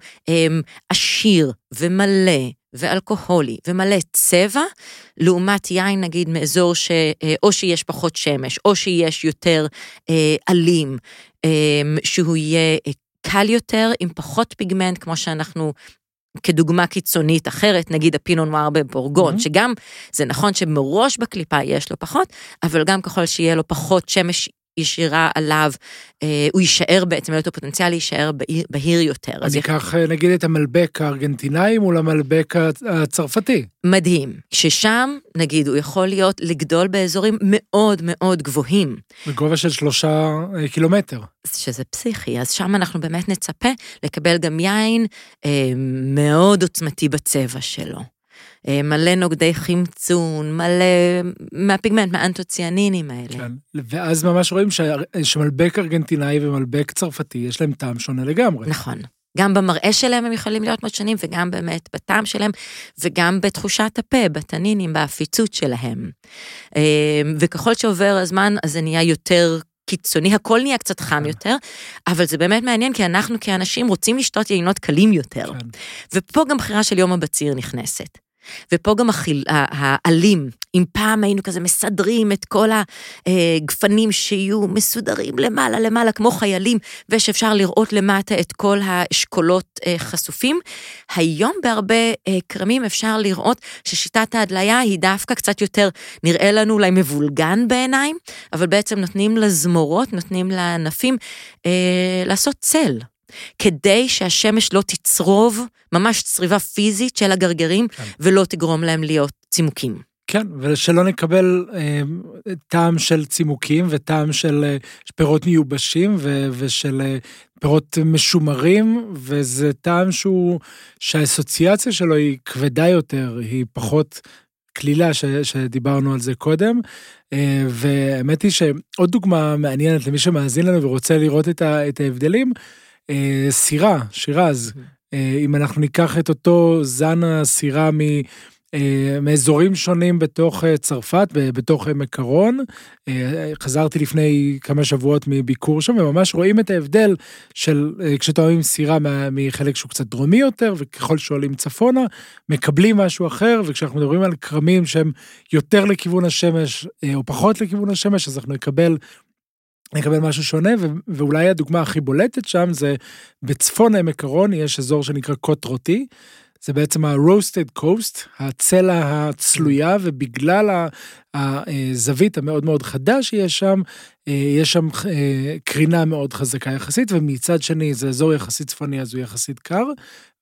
עשיר ומלא ואלכוהולי ומלא צבע, לעומת יין נגיד מאזור שאו שיש פחות שמש, או שיש יותר אה, עלים, אה, שהוא יהיה אה, קל יותר, עם פחות פיגמנט, כמו שאנחנו... כדוגמה קיצונית אחרת, נגיד הפינו נואר בבורגון, Mhm. שגם, זה נכון שמראש בקליפה יש לו פחות, אבל גם ככל שיהיה לו פחות שמש ישירה עליו, אה, הוא יישאר בעצם, את הפוטנציאל להישאר בהיר, יותר. אני אקח אה, נגיד את המלבק הארגנטינאי מול המלבק הצ- הצרפתי. מדהים, ששם, נגיד, הוא יכול להיות, לגדול באזורים מאוד מאוד גבוהים, בגובה של שלושה אה, קילומטר. שזה פסיכי, אז שם אנחנו באמת נצפה לקבל גם יין מאוד עוצמתי בצבע שלו. אה, מלא נוגדי חמצון, מלא מהפיגמנט, מהאנטוציאנינים האלה. כן. ואז ממש רואים שה- שמלבק ארגנטינאי ומלבק צרפתי, יש להם טעם שונה לגמרי. נכון. גם במראה שלהם הם יכולים להיות מאוד שונים, וגם באמת בטעם שלהם, וגם בתחושת הפה, בתנינים, בעפיצות שלהם. אה, וככל שעובר הזמן, אז זה נהיה יותר קיצוני, הכל נהיה קצת חם כן. יותר, אבל זה באמת מעניין, כי אנחנו כאנשים רוצים לשתות יינות קלים יותר. כן. ופה גם בחירה של יום הבציר נכנסת. ופה גם החיל, ה- העלים, אם פעם היינו כזה מסדרים את כל הגפנים שיהיו מסודרים למעלה למעלה כמו חיילים, ושאפשר לראות למטה את כל האשכולות אה, חשופים, היום בהרבה אה, כרמים אפשר לראות ששיטת ההדליה היא דווקא קצת יותר, נראה לנו אולי מבולגן בעיניים, אבל בעצם נותנים לזמורות, נותנים לענפים אה, לעשות צל. כדי שהשמש לא תצרוב ממש צריבה פיזית של הגרגרים, כן. ולא תגרום להם להיות צימוקים. כן, ושלא נקבל אה, טעם של צימוקים וטעם של אה, פירות מיובשים ו, ושל אה, פירות משומרים, וזה טעם שהוא, שהאסוציאציה שלו היא כבדה יותר, היא פחות קלילה, ש, שדיברנו על זה קודם. אה, והאמת היא שעוד דוגמה מעניינת למי שמאזין לנו ורוצה לראות את, ה, את ההבדלים, אה, סירה, שירז. אה, אם אנחנו ניקח את אותו זן הסירה מ... אה, מאזורים שונים בתוך אה, צרפת, בתוך עמק קרון. חזרתי לפני כמה שבועות מביקור שם, וממש רואים את ההבדל של כשטועמים סירה מחלק שהוא קצת דרומי יותר, וככל שעולים צפונה, מקבלים משהו אחר, וכשאנחנו מדברים על כרמים שהם יותר לכיוון השמש, או פחות לכיוון השמש, אז אנחנו נקבל נקבל משהו שונה, ואולי הדוגמה הכי בולטת שם זה בצפון עמק הרון יש אזור שנקרא קוט רוטי. זה בעצם ה-roasted coast, הצלע הצלויה, ובגלל הזווית המאוד מאוד חדה שיש שם, אה, יש שם אה, קרינה מאוד חזקה יחסית, ומצד שני זה אזור יחסית צפוני אז הוא יחסית קר,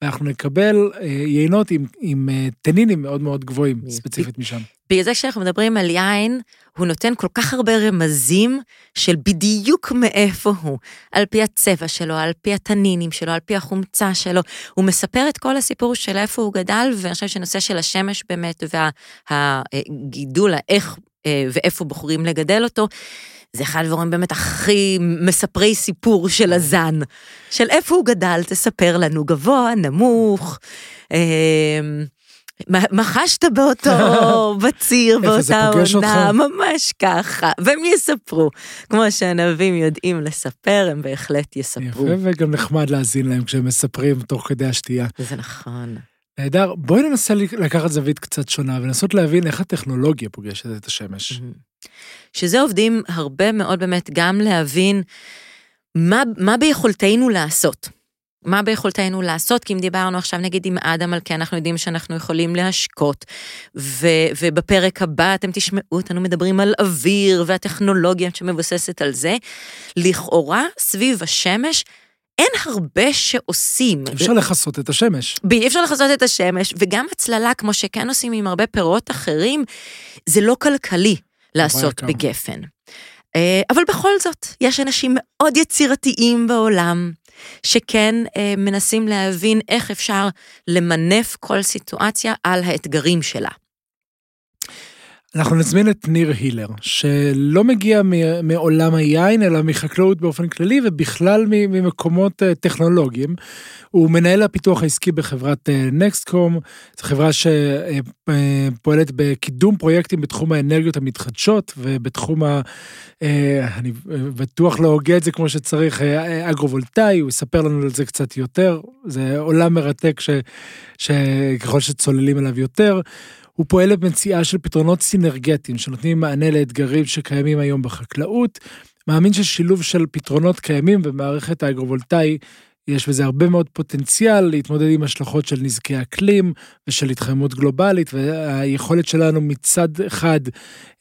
ואנחנו נקבל אה, יינות עם, עם תנינים מאוד מאוד גבוהים, ספציפית משם. בגלל זה כשאנחנו מדברים על יין, הוא נותן כל כך הרבה רמזים של בדיוק מאיפה הוא, על פי הצבע שלו, על פי התנינים שלו, על פי החומצה שלו. הוא מספר את כל הסיפור של איפה הוא גדל, ואני חושבת שנושא של השמש באמת, והגידול, איך ואיפה בוחרים לגדל אותו, זה אחד הדברים באמת הכי מספרי סיפור של הזן. של איפה הוא גדל, תספר לנו, גבוה, נמוך. אמ, מה חשת באותו (laughs) בציר, באותה עונה, ממש ככה, והם יספרו. כמו שהנביאים יודעים לספר, הם בהחלט יספרו. יפה, וגם נחמד להאזין להם כשהם מספרים תוך כדי השתייה. זה נכון. נהדר, בואי ננסה לקחת זווית קצת שונה ולנסות להבין איך הטכנולוגיה פוגשת את השמש. שזה עובדים הרבה מאוד באמת גם להבין מה, מה ביכולתנו לעשות. מה ביכולתנו לעשות, כי אם דיברנו עכשיו נגיד עם אדם על כן, אנחנו יודעים שאנחנו יכולים להשקות, ו, ובפרק הבא אתם תשמעו אותנו מדברים על אוויר והטכנולוגיה שמבוססת על זה. לכאורה, סביב השמש, אין הרבה שעושים. אפשר לכסות את השמש. אי אפשר לכסות את השמש, וגם הצללה, כמו שכן עושים עם הרבה פירות אחרים, זה לא כלכלי לעשות בגפן. אה, אבל בכל זאת, יש אנשים מאוד יצירתיים בעולם, שכן אה, מנסים להבין איך אפשר למנף כל סיטואציה על האתגרים שלה. אנחנו נזמין את ניר הילר, שלא מגיע מעולם היין, אלא מחקלאות באופן כללי, ובכלל ממקומות אה, טכנולוגיים. הוא מנהל הפיתוח העסקי בחברת נקסטקום, זו חברה שפועלת בקידום פרויקטים בתחום האנרגיות המתחדשות, ובתחום ה... אה, אני בטוח לא הוגה את זה כמו שצריך, אה, אגרו-וולטאי, הוא יספר לנו על זה קצת יותר, זה עולם מרתק ש... שככל שצוללים אליו יותר. הוא פועל למציאה של פתרונות סינרגטיים שנותנים מענה לאתגרים שקיימים היום בחקלאות. מאמין ששילוב של פתרונות קיימים במערכת האגרו-וולטאי יש בזה הרבה מאוד פוטנציאל להתמודד עם השלכות של נזקי אקלים ושל התחממות גלובלית, והיכולת שלנו מצד אחד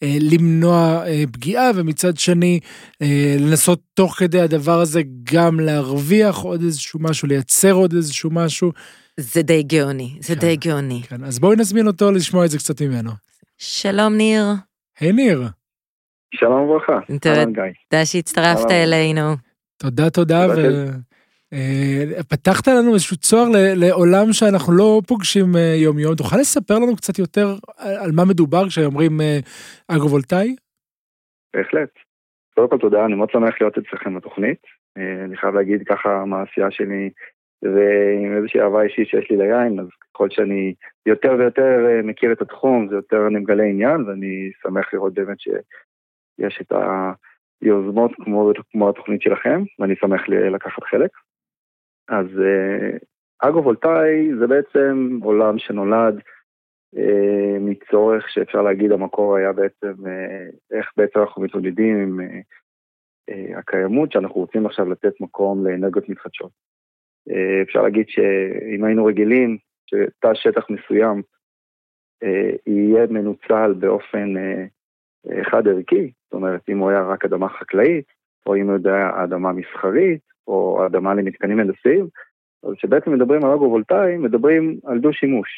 אה, למנוע אה, פגיעה, ומצד שני אה, לנסות תוך כדי הדבר הזה גם להרוויח עוד איזשהו משהו, לייצר עוד איזשהו משהו. זה די גאוני, זה כן, די גאוני. כן, אז בואי נזמין אותו לשמוע את זה קצת ממנו. שלום ניר. היי ניר. שלום וברכה. תודה שהצטרפת אלינו. תודה, תודה. ו... אה, פתחת לנו איזשהו צוהר לעולם שאנחנו לא פוגשים אה, יום יום. תוכל לספר לנו קצת יותר על מה מדובר כשאומרים אה, אגרו-וולטאי? בהחלט. קודם כל תודה, אני מאוד שמח להיות אצלכם בתוכנית. אני חייב להגיד ככה מה העשייה שלי ועם איזושהי אהבה אישית שיש לי ליין, אז ככל שאני יותר ויותר מכיר את התחום, זה יותר אני מגלה עניין, ואני שמח לראות באמת שיש את היוזמות כמו, כמו התוכנית שלכם, ואני שמח לקחת חלק. אז אה, אגרו-וולטאי זה בעצם עולם שנולד אה, מצורך שאפשר להגיד המקור היה בעצם אה, איך בעצם אנחנו מתמודדים עם אה, אה, הקיימות שאנחנו רוצים עכשיו לתת מקום לאנרגיות מתחדשות. אה, אפשר להגיד שאם היינו רגילים שתא שטח מסוים אה, יהיה מנוצל באופן אה, חד ערכי, זאת אומרת אם הוא היה רק אדמה חקלאית, או אם הוא יודע אדמה מסחרית, או אדמה למתקנים הנדסיים, אז כשבעצם מדברים על אגרו-וולטאי, מדברים על דו-שימוש,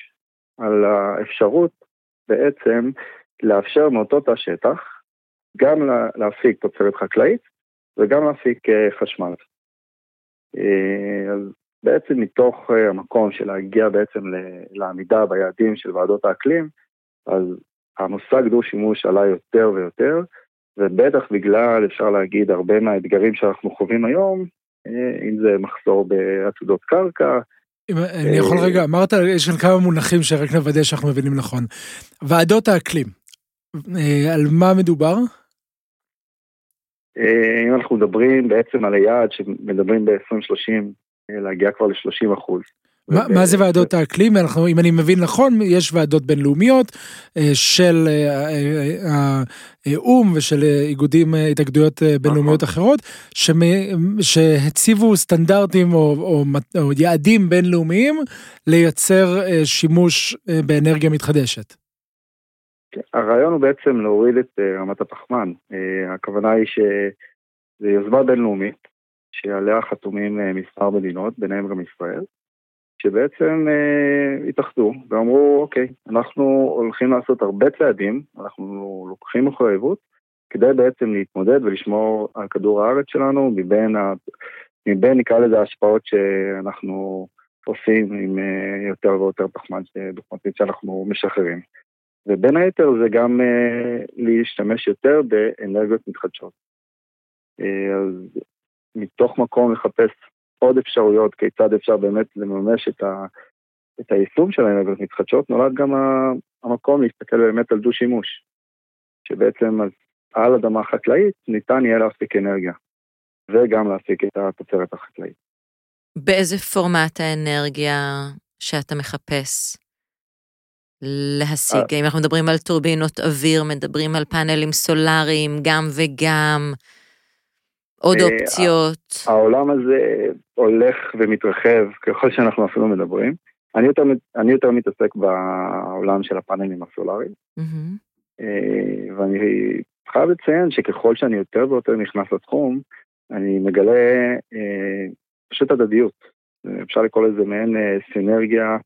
על האפשרות בעצם לאפשר מאותו תא שטח גם להפיק תוצרת חקלאית וגם להפיק חשמל. אה, אז בעצם מתוך אה, המקום של להגיע בעצם לעמידה ביעדים של ועדות האקלים, אז המושג דו-שימוש עלה יותר ויותר, ובטח בגלל, אפשר להגיד, הרבה מהאתגרים שאנחנו חווים היום, אה, אם זה מחסור בעתודות קרקע, אם אני יכול רגע, אמרת, יש כאן כמה מונחים שרק נוודא שאנחנו מבינים נכון. ועדות האקלים, על מה מדובר? אם אנחנו מדברים בעצם על היעד שמדברים ב-2030 להגיע כבר ל-30 אחוז. מה, מה זה ועדות האקלים? אנחנו, אם אני מבין נכון, יש ועדות בינלאומיות של האו"ם ושל איגודים, התאגדויות בינלאומיות נכון. אחרות, שהציבו סטנדרטים או, או, או יעדים בינלאומיים לייצר שימוש באנרגיה מתחדשת. הרעיון הוא בעצם להוריד את רמת הפחמן. הכוונה היא שזו יוזמה בינלאומית, שעליה חתומים מספר מדינות, ביניהם גם ישראל. שבעצם אה, התאחדו ואמרו, אוקיי, אנחנו הולכים לעשות הרבה צעדים, אנחנו לוקחים מחויבות, כדי בעצם להתמודד ולשמור על כדור הארץ שלנו מבין, ה... מבין נקרא לזה ההשפעות שאנחנו עושים עם אה, יותר ויותר פחמן שאנחנו משחררים. ובין היתר זה גם אה, להשתמש יותר באנרגיות מתחדשות. אה, אז מתוך מקום לחפש עוד אפשרויות כיצד אפשר באמת לממש את, ה, את היישום של האנרגיות מתחדשות, נולד גם המקום להסתכל באמת על דו-שימוש, שבעצם על אדמה חקלאית ניתן יהיה להפיק אנרגיה, וגם להפיק את התוצרת החקלאית. באיזה פורמט האנרגיה שאתה מחפש להשיג? האם אנחנו מדברים על טורבינות אוויר, מדברים על פאנלים סולאריים, גם וגם? עוד אה, אופציות. העולם הזה הולך ומתרחב ככל שאנחנו אפילו מדברים. אני יותר, אני יותר מתעסק בעולם של הפאנלים הסולאריים, mm-hmm. ואני חייב לציין שככל שאני יותר ויותר נכנס לתחום, אני מגלה אה, פשוט הדדיות. אפשר לקרוא לזה מעין סינרגיה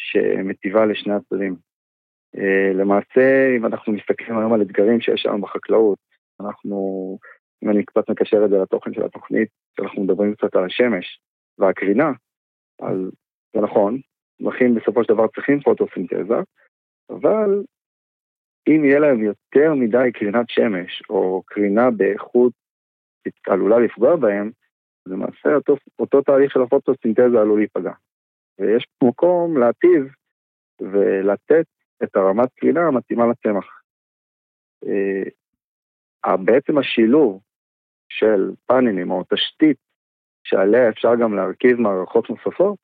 שמטיבה לשני הצדדים. למעשה, אם אנחנו מסתכלים היום על אתגרים שיש היום בחקלאות, אנחנו אם אני קצת מקשר את זה לתוכן של התוכנית, כשאנחנו מדברים קצת על השמש והקרינה, אז זה נכון, צמחים בסופו של דבר צריכים פוטוסינתזה, אבל אם יהיה להם יותר מדי קרינת שמש, או קרינה באיכות שעלולה לפגוע בהם, למעשה אותו, אותו תהליך של הפוטוסינתזה עלול להיפגע. ויש מקום להטיב ולתת את הרמת קרינה המתאימה לצמח. אה, בעצם השילוב של פאנלים או תשתית שעליה אפשר גם להרכיב מערכות נוספות,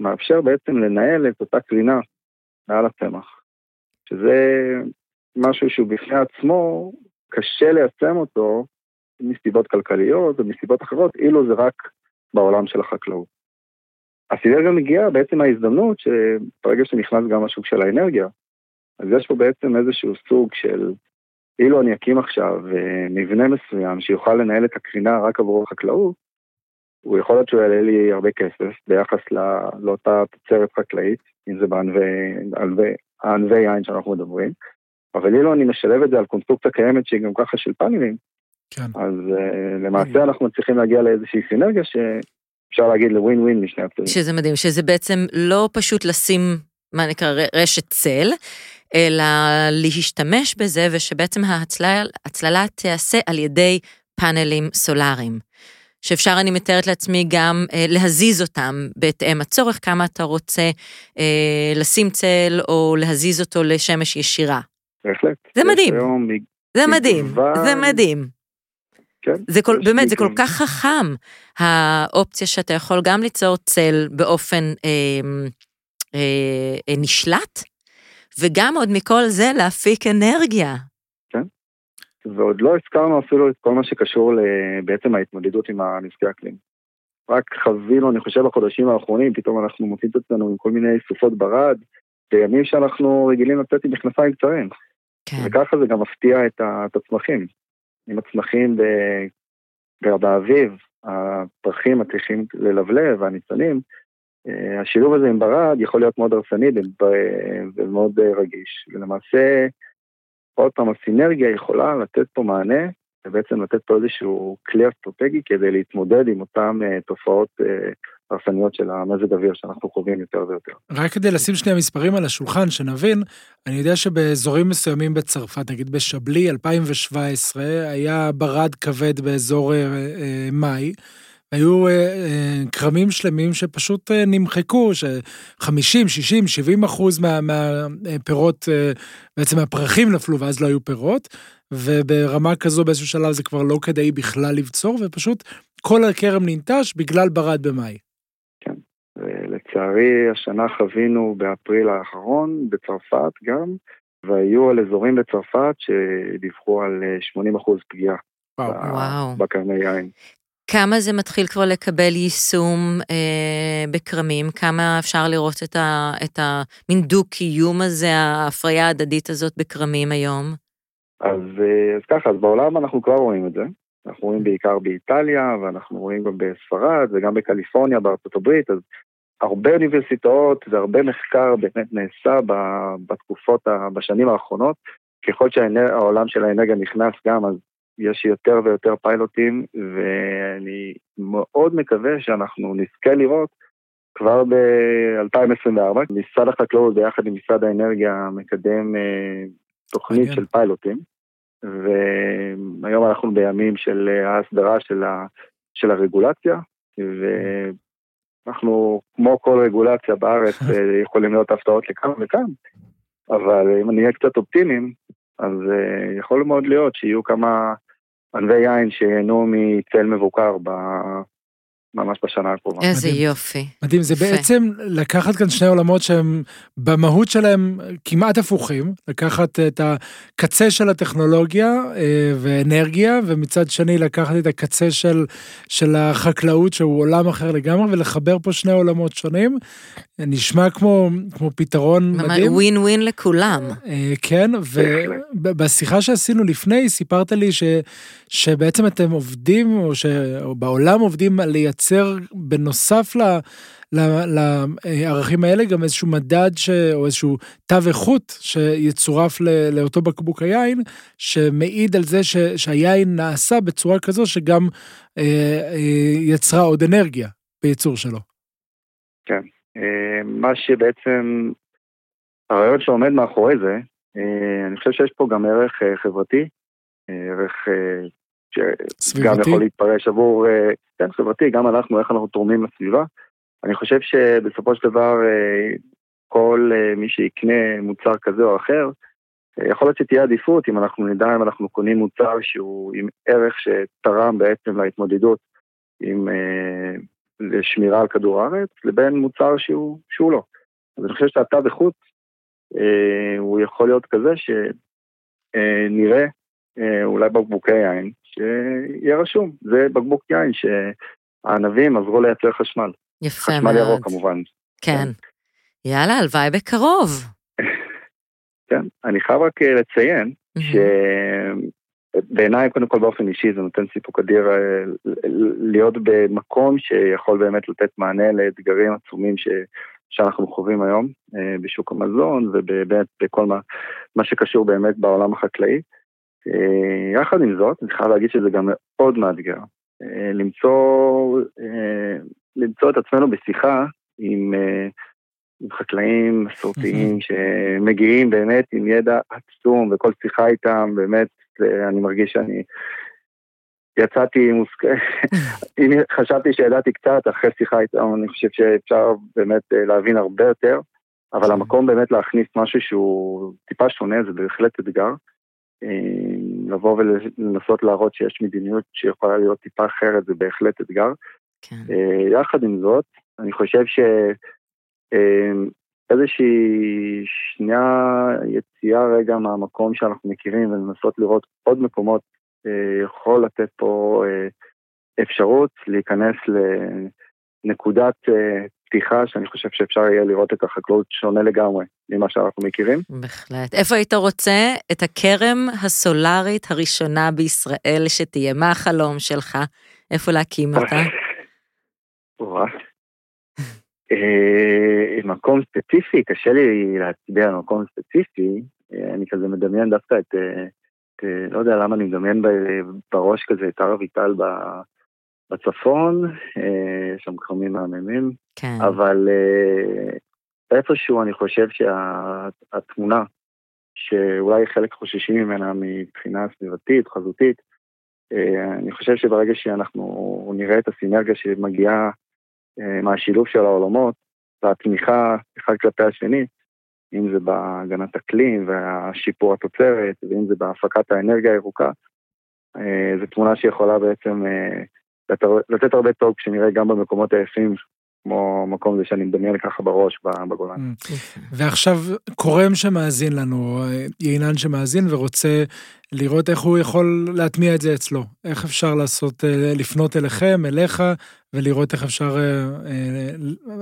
מאפשר בעצם לנהל את אותה קרינה מעל הצמח, שזה משהו שהוא בפני עצמו קשה ליישם אותו מסיבות כלכליות ומסיבות אחרות, אילו זה רק בעולם של החקלאות. הסינרגיה מגיעה בעצם מההזדמנות שברגע שנכנס גם השוק של האנרגיה, אז יש פה בעצם איזשהו סוג של אילו אני אקים עכשיו אה, מבנה מסוים שיוכל לנהל את הקרינה רק עבור החקלאות, הוא יכול להיות שהוא יעלה לי הרבה כסף ביחס לא, לאותה תוצרת חקלאית, אם זה בענבי יין שאנחנו מדברים, אבל אילו אני משלב את זה על קונסטרוקציה קיימת שהיא גם ככה של פאנלים, כן. אז uh, למעשה. אנחנו צריכים להגיע לאיזושהי סינרגיה שאפשר להגיד לווין ווין משני הצדדים. שזה מדהים, שזה בעצם לא פשוט לשים, מה נקרא, רשת צל, אלא להשתמש בזה ושבעצם ההצללה תיעשה על ידי פאנלים סולאריים. שאפשר, אני מתארת לעצמי, גם אה, להזיז אותם בהתאם הצורך, כמה אתה רוצה אה, לשים צל או להזיז אותו לשמש ישירה. בהחלט. זה מדהים. זה מדהים, זה מדהים. כן. זה כל, באמת, זה כל כך חכם, האופציה שאתה יכול גם ליצור צל באופן אה, אה, אה, נשלט, וגם עוד מכל זה להפיק אנרגיה. כן, ועוד לא הזכרנו אפילו את כל מה שקשור בעצם ההתמודדות עם הנזקי אקלים. רק חווינו, אני חושב, בחודשים האחרונים, פתאום אנחנו מוצאים את עצמנו עם כל מיני סופות ברד, בימים שאנחנו רגילים לצאת עם מכנסיים קצרים. כן. וככה זה גם מפתיע את, את הצמחים. אם הצמחים באביב, הפרחים מצליחים ללבלב, והניצנים, אה, השילוב הזה עם ברד יכול להיות מאוד הרסני ומאוד אה, רגיש. ולמעשה, עוד פעם, הסינרגיה יכולה לתת פה מענה, ובעצם לתת פה איזשהו כלי אסטרטגי כדי להתמודד עם אותן אה, תופעות הרסניות של המזג אוויר שאנחנו חווים יותר ויותר. רק כדי לשים שני המספרים על השולחן, שנבין, אני יודע שבאזורים מסוימים בצרפת, נגיד בשבלי 2017, היה ברד כבד באזור מאי. היו כרמים שלמים שפשוט נמחקו, ש-50, 60, 70 אחוז מהפירות, בעצם הפרחים נפלו ואז לא היו פירות, וברמה כזו באיזשהו שלב זה כבר לא כדאי בכלל לבצור, ופשוט כל הכרם ננטש בגלל ברד במאי. ולצערי השנה חווינו באפריל האחרון, בצרפת גם, והיו על אזורים בצרפת שדיווחו על 80 אחוז פגיעה. וואו. בקרני יין. כמה זה מתחיל כבר לקבל יישום אה, בכרמים? כמה אפשר לראות את, ה, את המין דו-קיום הזה, ההפריה ההדדית הזאת בכרמים היום? אז, אה, אז ככה, אז בעולם אנחנו כבר רואים את זה. אנחנו רואים בעיקר באיטליה, ואנחנו רואים גם בספרד וגם בקליפורניה, בארצות הברית, אז הרבה אוניברסיטאות והרבה מחקר באמת נעשה בתקופות, בשנים האחרונות. ככל שהעולם של האנרגיה נכנס גם, אז יש יותר ויותר פיילוטים, ואני מאוד מקווה שאנחנו נזכה לראות כבר ב-2024, משרד החקלאות ביחד עם משרד האנרגיה מקדם אה, תוכנית של פיילוטים, והיום אנחנו בימים של ההסדרה של, ה, של הרגולציה, ואנחנו, כמו כל רגולציה בארץ, (laughs) אה, יכולים להיות הפתעות לכאן וכאן, אבל אם אני אהיה קצת אופטימיים, אז uh, יכול מאוד להיות שיהיו כמה ענבי יין שיהנו מצל מבוקר ב... ממש בשנה הקרובה. איזה מדהים. יופי. מדהים, זה יפה. בעצם לקחת כאן שני עולמות שהם במהות שלהם כמעט הפוכים, לקחת את הקצה של הטכנולוגיה אה, ואנרגיה, ומצד שני לקחת את הקצה של, של החקלאות שהוא עולם אחר לגמרי, ולחבר פה שני עולמות שונים. נשמע כמו, כמו פתרון ממש מדהים. ווין ווין לכולם. אה, כן, ובשיחה שעשינו לפני, סיפרת לי ש, שבעצם אתם עובדים, או שבעולם עובדים על לייצר... בנוסף ל... לערכים האלה גם איזשהו מדד ש... או איזשהו תו איכות שיצורף ל... לאותו בקבוק היין, שמעיד על זה ש... שהיין נעשה בצורה כזו שגם אה, אה, יצרה עוד אנרגיה בייצור שלו. כן, מה שבעצם, הרעיון שעומד מאחורי זה, אה, אני חושב שיש פה גם ערך אה, חברתי, ערך שגם יכול להתפרש עבור, אה, כן, חברתי, גם אנחנו, איך אנחנו תורמים לסביבה. אני חושב שבסופו של דבר אה, כל אה, מי שיקנה מוצר כזה או אחר, יכול להיות שתהיה עדיפות אם אנחנו נדע אם אנחנו קונים מוצר שהוא עם ערך שתרם בעצם להתמודדות עם שמירה על כדור הארץ, לבין מוצר שהוא, שהוא לא. אז אני חושב שהתו איכות הוא יכול להיות כזה שנראה אולי בקבוקי יין, שיהיה רשום, זה בקבוק יין שהענבים עזרו לייצר חשמל. יפה חשמל מאוד. חשמל ירוק כמובן. כן. יאללה, הלוואי בקרוב. (laughs) כן, אני חייב רק אה, לציין שבעיניי, קודם כל באופן אישי, זה נותן סיפוק אדיר אה, להיות במקום שיכול באמת לתת מענה לאתגרים עצומים ש... שאנחנו חווים היום אה, בשוק המזון ובאמת בכל מה, מה שקשור באמת בעולם החקלאי. אה, יחד עם זאת, אני חייב להגיד שזה גם מאוד מאתגר. למצוא, למצוא את עצמנו בשיחה עם חקלאים מסורתיים (laughs) שמגיעים באמת עם ידע עצום, וכל שיחה איתם, באמת, אני מרגיש שאני יצאתי מוסק... (laughs) אם חשבתי שידעתי קצת, אחרי שיחה איתם, אני חושב שאפשר באמת להבין הרבה יותר, אבל המקום באמת להכניס משהו שהוא טיפה שונה, זה בהחלט אתגר. אה, לבוא ולנסות להראות שיש מדיניות שיכולה להיות טיפה אחרת זה בהחלט אתגר. כן. אה, יחד עם זאת, אני חושב שאיזושהי אה, שנייה יציאה רגע מהמקום שאנחנו מכירים ולנסות לראות עוד מקומות יכול לתת פה אפשרות להיכנס לנקודת פתיחה שאני חושב שאפשר יהיה לראות את החקלאות שונה לגמרי ממה שאנחנו מכירים. בהחלט. איפה היית רוצה את הכרם הסולארית הראשונה בישראל שתהיה? מה החלום שלך? איפה להקים אותה? (laughs) אה, מקום ספציפי, קשה לי להצביע על מקום ספציפי, אה, אני כזה מדמיין דווקא את, אה, את לא יודע למה אני מדמיין בראש כזה את הר אביטל בצפון, שם כרמים מהממים, כן. אבל איפשהו אני חושב שהתמונה, שאולי חלק חוששים ממנה מבחינה סביבתית, חזותית, אני חושב שברגע שאנחנו נראה את הסינרגיה שמגיעה מהשילוב של העולמות, והתמיכה אחד כלפי השני, אם זה בהגנת אקלים והשיפור התוצרת, ואם זה בהפקת האנרגיה הירוקה, זו תמונה שיכולה בעצם לתת הרבה טוב כשנראה גם במקומות היפים כמו מקום זה שאני מדמיין ככה בראש בגולן. Mm. ועכשיו קורם שמאזין לנו, יינן שמאזין ורוצה לראות איך הוא יכול להטמיע את זה אצלו. איך אפשר לעשות, אה, לפנות אליכם, אליך, ולראות איך אפשר, אה, אה,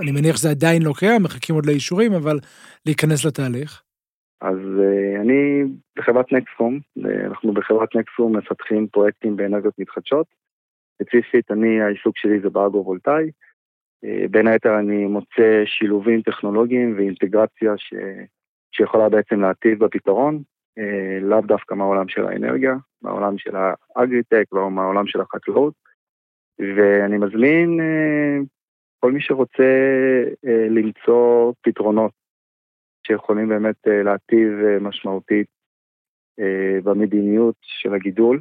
אני מניח שזה עדיין לא קיים, מחכים עוד לאישורים, אבל להיכנס לתהליך. אז אני בחברת נקסקום, אנחנו בחברת נקסקום מפתחים פרויקטים באנרגיות מתחדשות. ספציפית, אני, העיסוק שלי זה באגרו-וולטאי. אה, בין היתר אני מוצא שילובים טכנולוגיים ואינטגרציה ש... שיכולה בעצם להטיב בפתרון, אה, לאו דווקא מהעולם של האנרגיה, מהעולם של האגריטק ומהעולם של החקלאות, ואני מזמין אה, כל מי שרוצה למצוא פתרונות שיכולים באמת להטיב משמעותית במדיניות של הגידול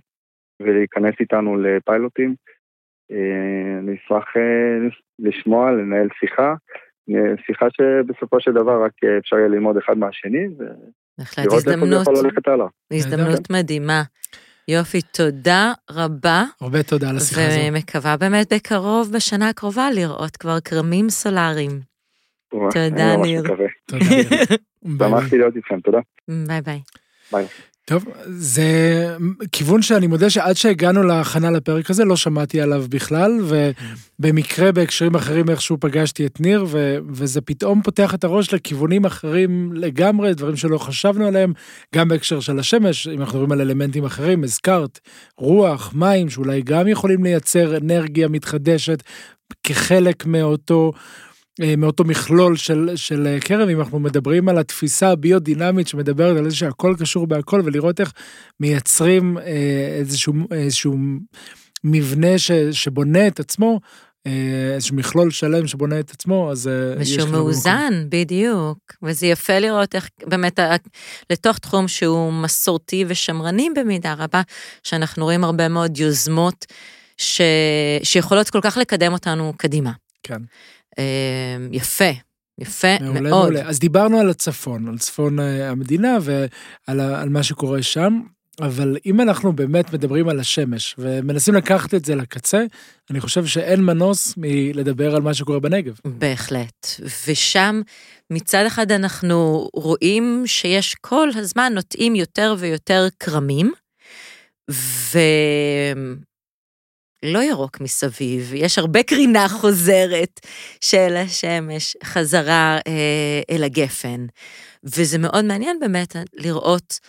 ולהיכנס איתנו לפיילוטים. אה, אני אשמח אה, לשמוע, לנהל שיחה, שיחה שבסופו של דבר רק אה, אפשר יהיה ללמוד אחד מהשני, בהחלט הזדמנות, הזדמנות מדהימה. יופי, תודה רבה. הרבה תודה על השיחה הזו. ומקווה באמת בקרוב, בשנה הקרובה, לראות כבר כרמים סולאריים. תודה, ניר. תודה, (laughs) ניר. שמחתי להיות איתכם, תודה. ביי ביי. ביי. טוב, זה כיוון שאני מודה שעד שהגענו להכנה לפרק הזה לא שמעתי עליו בכלל, ובמקרה בהקשרים אחרים איכשהו פגשתי את ניר, ו, וזה פתאום פותח את הראש לכיוונים אחרים לגמרי, דברים שלא חשבנו עליהם, גם בהקשר של השמש, אם אנחנו מדברים על אלמנטים אחרים, הזכרת רוח, מים, שאולי גם יכולים לייצר אנרגיה מתחדשת כחלק מאותו מאותו מכלול של, של כרם, אם אנחנו מדברים על התפיסה הביודינמית שמדברת על זה שהכל קשור בהכל, ולראות איך מייצרים אה, איזשהו, איזשהו מבנה ש, שבונה את עצמו, אה, איזשהו מכלול שלם שבונה את עצמו, אז ושהוא מאוזן, במקום. בדיוק. וזה יפה לראות איך באמת, לתוך תחום שהוא מסורתי ושמרני במידה רבה, שאנחנו רואים הרבה מאוד יוזמות ש... שיכולות כל כך לקדם אותנו קדימה. כן. אמ, יפה, יפה מעולה, מאוד. מעולה. אז דיברנו על הצפון, על צפון אה, המדינה ועל מה שקורה שם, אבל אם אנחנו באמת מדברים על השמש ומנסים לקחת את זה לקצה, אני חושב שאין מנוס מלדבר על מה שקורה בנגב. בהחלט. ושם מצד אחד אנחנו רואים שיש כל הזמן נוטעים יותר ויותר כרמים, ו... לא ירוק מסביב, יש הרבה קרינה (laughs) חוזרת של השמש חזרה אה, אל הגפן. וזה מאוד מעניין באמת לראות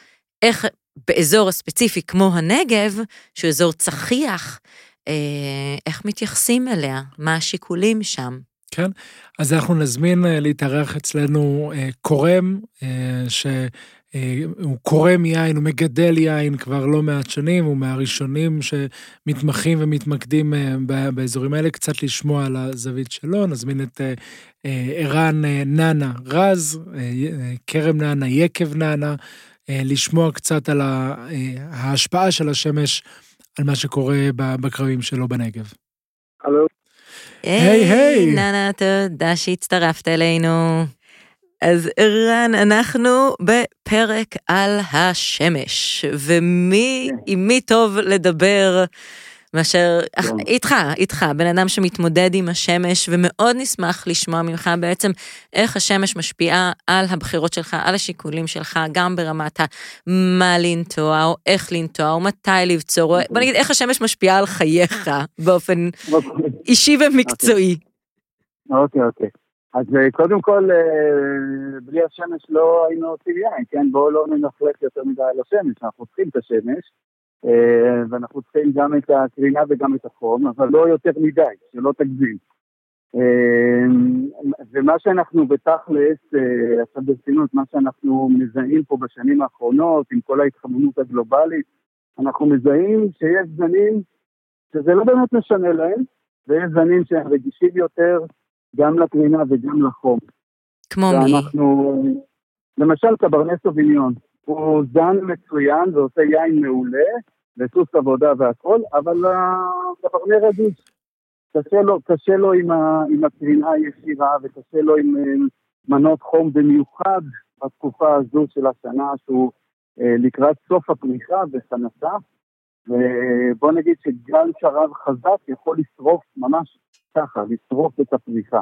איך באזור הספציפי כמו הנגב, שהוא אזור צחיח, אה, איך מתייחסים אליה, מה השיקולים שם. כן, אז אנחנו נזמין אה, להתארח אצלנו אה, קורם, אה, ש... אה, הוא קורם יין, הוא מגדל יין כבר לא מעט שנים, הוא מהראשונים שמתמחים ומתמקדים אה, באזורים האלה, קצת לשמוע על הזווית שלו, נזמין את אה, ערן ננה רז, כרם ננה, יקב ננה, לשמוע קצת על ההשפעה של השמש על מה שקורה בקרבים שלו בנגב. הלו. היי, היי. ננה, תודה שהצטרפת אלינו. אז ערן, אנחנו בפרק על השמש, ומי. עם מי טוב לדבר מאשר כן. איתך, איתך, בן אדם שמתמודד עם השמש, ומאוד נשמח לשמוע ממך בעצם איך השמש משפיעה על הבחירות שלך, על השיקולים שלך, גם ברמת מה לנטוע, או איך לנטוע, או מתי לבצור, או בוא נגיד איך השמש משפיעה על חייך באופן אוקיי. אישי ומקצועי. אוקיי, אוקיי. אז אה, קודם כל, אה, בלי השמש לא היינו עושים יין, כן? בואו לא ננפלט יותר מדי על השמש, אנחנו צריכים את השמש, אה, ואנחנו צריכים גם את הקרינה וגם את החום, אבל לא יותר מדי, שלא תגזים. ומה שאנחנו בתכלס, עכשיו ברצינות, מה שאנחנו מזהים פה בשנים האחרונות, עם כל ההתחממות הגלובלית, אנחנו מזהים שיש זנים שזה לא באמת משנה להם, ויש זנים שהם רגישים יותר, גם לקרינה וגם לחום. כמו מי? ואנחנו, למשל קברנס סוביניון, הוא זן מצוין ועושה יין מעולה, לטוס עבודה והכל, אבל הקברנר רגיש. קשה לו, קשה לו עם, ה, עם הקרינה הישירה וקשה לו עם מנות חום במיוחד בתקופה הזו של השנה שהוא אה, לקראת סוף הפריחה וסנסה. ובוא נגיד שגל שרב חזק יכול לשרוף ממש ככה, לשרוף את הפריחה.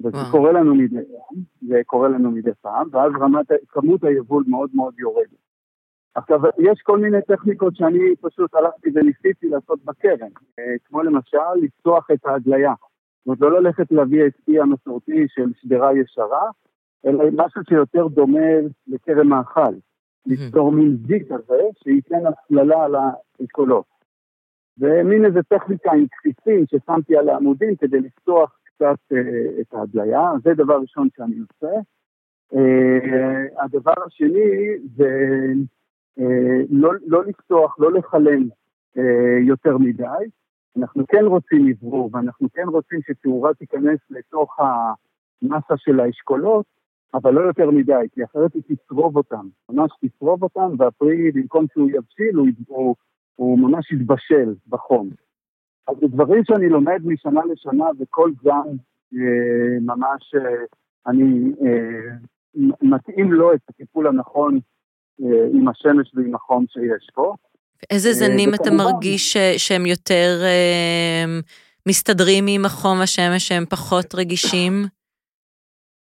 וזה וואו. קורה לנו מדי פעם, זה קורה לנו מדי פעם, ואז רמת, כמות היבול מאוד מאוד יורדת. עכשיו, יש כל מיני טכניקות שאני פשוט הלכתי וניסיתי לעשות בקרן, אה, כמו למשל לפתוח את ההגליה. זאת אומרת, לא ללכת להביא את אי המסורתי של שדרה ישרה, אלא משהו שיותר דומה לכרם מאכל. ליצור מין זיק כזה, שייתן הצללה על האשכולות. ומין איזה טכניקה עם כפיסים ששמתי על העמודים כדי לפתוח קצת אה, את ההדליה, זה דבר ראשון שאני עושה. אה, הדבר השני זה אה, לא, לא לפתוח, לא לחלם יותר מדי. אנחנו כן רוצים לברור, ואנחנו כן רוצים שתאורה תיכנס לתוך המסה של האשכולות, אבל לא יותר מדי, כי אחרת היא תצרוב אותם, ממש תצרוב אותם, והפרי, במקום שהוא יבשיל, הוא, הוא, הוא ממש יתבשל בחום. אז זה דברים שאני לומד משנה לשנה, וכל זן אה, ממש, אה, אני אה, מתאים לו את הטיפול הנכון אה, עם השמש ועם החום שיש פה. איזה אה, זנים אתה מרגיש שהם יותר אה, מסתדרים עם החום השמש, שהם פחות רגישים?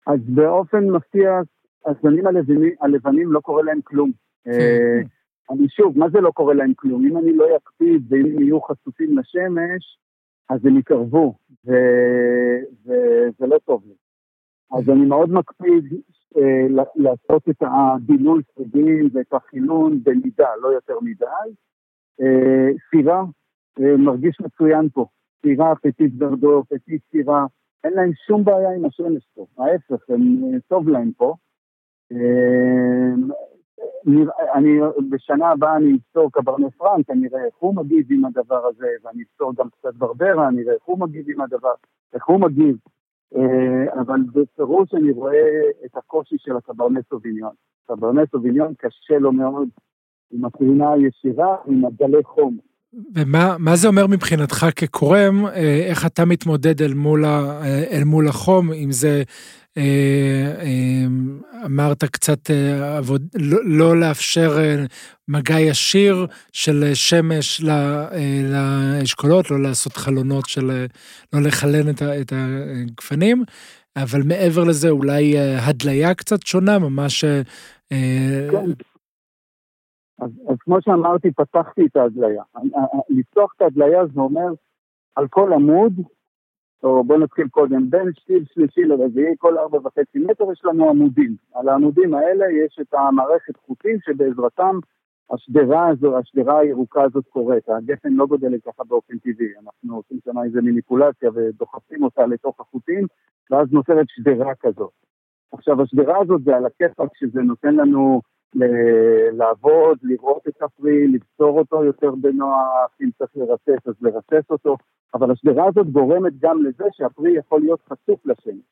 אז באופן מפתיע, הזנים הלבנים, הלבנים לא קורה להם כלום. אה, אני שוב, מה זה לא קורה להם כלום? אם אני לא אקפיד ואם הם יהיו חשופים לשמש, אז הם יקרבו, וזה לא טוב לי. אז אני מאוד מקפיד אה, לעשות את הדילול שריגים ואת החילון במידה, לא יותר מדי. אה, סירה, אה, מרגיש מצוין פה. סירה, פטיט ורדו, פטיט סירה, אין להם שום בעיה עם השמש פה, ההפך, הם, טוב להם פה. אני, בשנה הבאה אני אבצור קברני פרנק, אני אראה איך הוא מגיב עם הדבר הזה, ואני אבצור גם קצת ברברה, אני אראה איך הוא מגיב עם הדבר, איך הוא מגיב. אה, אבל בפירוש אני רואה את הקושי של הקברנט סוביניון. קברנט סוביניון קשה לו מאוד עם הקרינה הישירה, עם הגלי חום. ומה זה אומר מבחינתך כקורם, אה, איך אתה מתמודד אל מול, ה, אה, אל מול החום, אם זה, אמרת קצת, עבוד, לא, לא לאפשר מגע ישיר של שמש לאשכולות, לא לעשות חלונות של, לא לחלן את הגפנים, אבל מעבר לזה אולי הדליה קצת שונה, ממש... כן. אז, אז כמו שאמרתי, פתחתי את ההדליה. לפתוח את ההדליה זה אומר על כל עמוד, או בוא נתחיל קודם, בין שתיל שלישי לרביעי, כל ארבע וחצי מטר יש לנו עמודים. על העמודים האלה יש את המערכת חוטים שבעזרתם השדרה הזו, השדרה הירוקה הזאת קורית. הגפן לא גודלת ככה באופן טבעי, אנחנו עושים שם איזה מניפולציה ודוחפים אותה לתוך החוטים, ואז נוצרת שדרה כזאת. עכשיו, השדרה הזאת זה על הכיפאק שזה נותן לנו לעבוד, לראות את הפרי, לבצור אותו יותר בנוח, אם צריך לרסס אז לרסס אותו, אבל השדרה הזאת גורמת גם לזה שהפרי יכול להיות חשוף לשמש.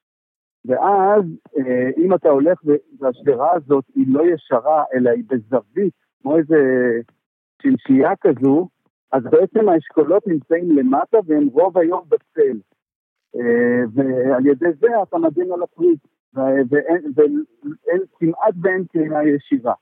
ואז אה, אם אתה הולך והשדרה הזאת היא לא ישרה, אלא היא בזווית, כמו איזה שינשייה כזו, אז בעצם האשכולות נמצאים למטה והם רוב היום בצל. אה, ועל ידי זה אתה מגן על הפרי. ואין, ואין, כמעט ואין קרינה ישירה.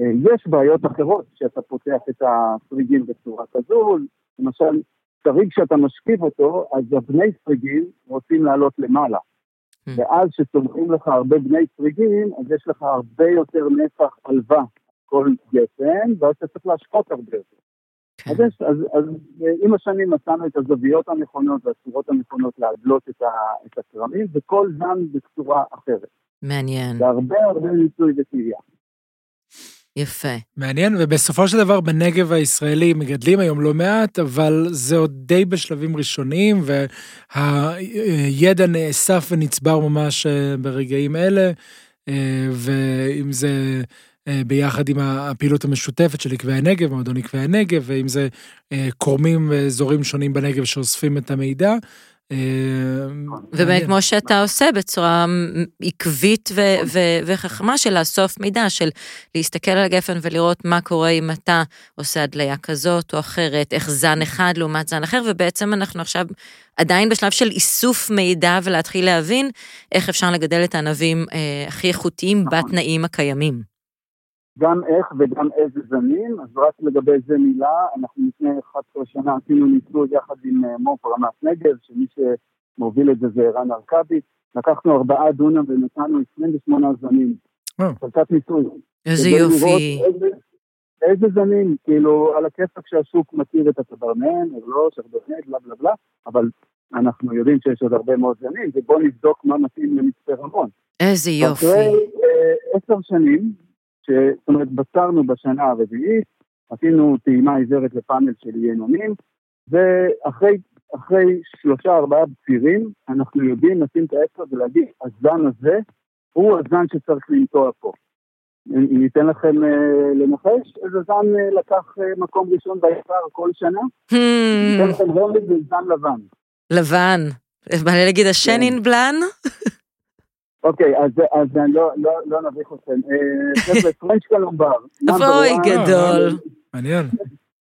אה, יש בעיות אחרות כשאתה פותח את הפריגים בצורה כזו, למשל, שריג שאתה משכיב אותו, אז הבני פריגים רוצים לעלות למעלה. Hmm. ואז כשצומחים לך הרבה בני פריגים, אז יש לך הרבה יותר נפח עלווה כל גפן, ואז אתה צריך להשקות הרבה יותר. כן. אז, יש, אז, אז עם השנים מצאנו את הזוויות הנכונות והצורות הנכונות להדלות את, את הכרמים, וכל זן בצורה אחרת. מעניין. זה הרבה הרבה ניסוי וטבעיה. יפה. מעניין, ובסופו של דבר בנגב הישראלי מגדלים היום לא מעט, אבל זה עוד די בשלבים ראשוניים, והידע נאסף ונצבר ממש אה, ברגעים אלה, אה, ואם זה אה, ביחד עם הפעילות המשותפת של עקבי הנגב, מועדון עקבי הנגב, ואם זה קורמים ואזורים שונים בנגב שאוספים את המידע, ובאמת, מעניין. כמו שאתה עושה בצורה עקבית ו- ו- וחכמה של לאסוף מידע, של להסתכל על הגפן ולראות מה קורה אם אתה עושה הדליה כזאת או אחרת, איך זן אחד לעומת זן אחר, ובעצם אנחנו עכשיו עדיין בשלב של איסוף מידע ולהתחיל להבין איך אפשר לגדל את הענבים אה, הכי איכותיים נכון. בתנאים הקיימים. גם איך וגם איזה זנים, אז רק לגבי זה מילה, אנחנו לפני 11 שנה עשינו ניסוי יחד עם אה, מו"פ רמת נגב, שמי שמוביל את זה זה ערן ארכבי, לקחנו ארבעה דונם ונתנו 28 זנים. חלקת ניסוי. איזה יופי. איזה, איזה זנים, כאילו, על הכיפאק שהשוק מכיר את הקברנן, או לא, שרדונט, בלה בלה בלה, אבל אנחנו יודעים שיש עוד הרבה מאוד זנים, ובואו נבדוק מה מתאים למצפה רמון. איזה יופי. אחרי אה, עשר שנים, זאת אומרת, בצרנו בשנה הרביעית, עשינו טעימה עיוורת לפאנל של ינונים, ואחרי אחרי שלושה ארבעה בצירים, אנחנו יודעים לשים את האצבע ולהגיד, הזן הזה הוא הזן שצריך לנטוע פה. ניתן לכם אה, לנחש איזה זן אה, לקח אה, מקום ראשון בישר כל שנה? ניתן המ, לכם רמז זה זן לבן. לבן. לי להגיד השנין בלאן? (laughs) אוקיי, אז, אז אני לא, לא, לא נביך אתכם. אה, חבר'ה, (laughs) פרנץ' קולומבר. אוי. גדול. מעניין.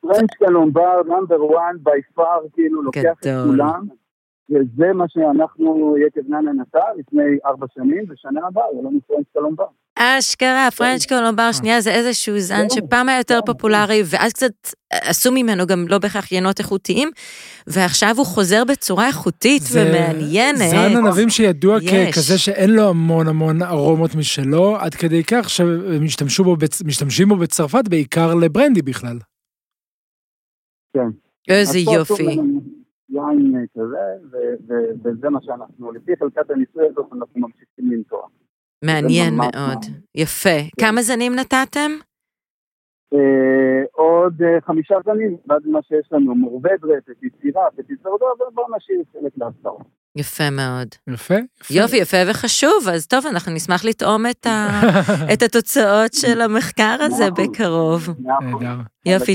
פרנץ' קולומבר, number 1 by far, כאילו לוקח את. כולם. וזה מה שאנחנו, יקב ננה נטע לפני ארבע שנים, ושנה הבאה יהיה לנו פרנץ' קולומבר. אשכרה, פרנץ' קולומבר שנייה זה איזשהו זן כן, שפעם היה יותר כן. פופולרי, ואז קצת עשו ממנו גם לא בהכרח ינות איכותיים, ועכשיו הוא חוזר בצורה איכותית זה ומעניינת. זן ענבים שידוע. ככזה שאין לו המון המון ארומות משלו, עד כדי כך שמשתמשים בו, בצ- משתמשים בו בצרפת בעיקר לברנדי בכלל. איזה פה עשו יופי. יין אה, כזה, וזה מה שאנחנו, לפי חלקת הניסוי הזאת, אנחנו ממשיכים לנטוע. מעניין מאוד. יפה. כמה זנים נטעתם? אה, עוד אה, חמישה זנים, ועד מה שיש לנו, מורבדר, פטיט סירה, פטיט ורדו, ובואו נשאיר חלק להפתעות. יפה מאוד. יפה, יפה. יופי, יפה וחשוב, אז טוב, אנחנו נשמח לטעום את ה- (laughs) את התוצאות של המחקר הזה אחוז. בקרוב. נהדר. יופי.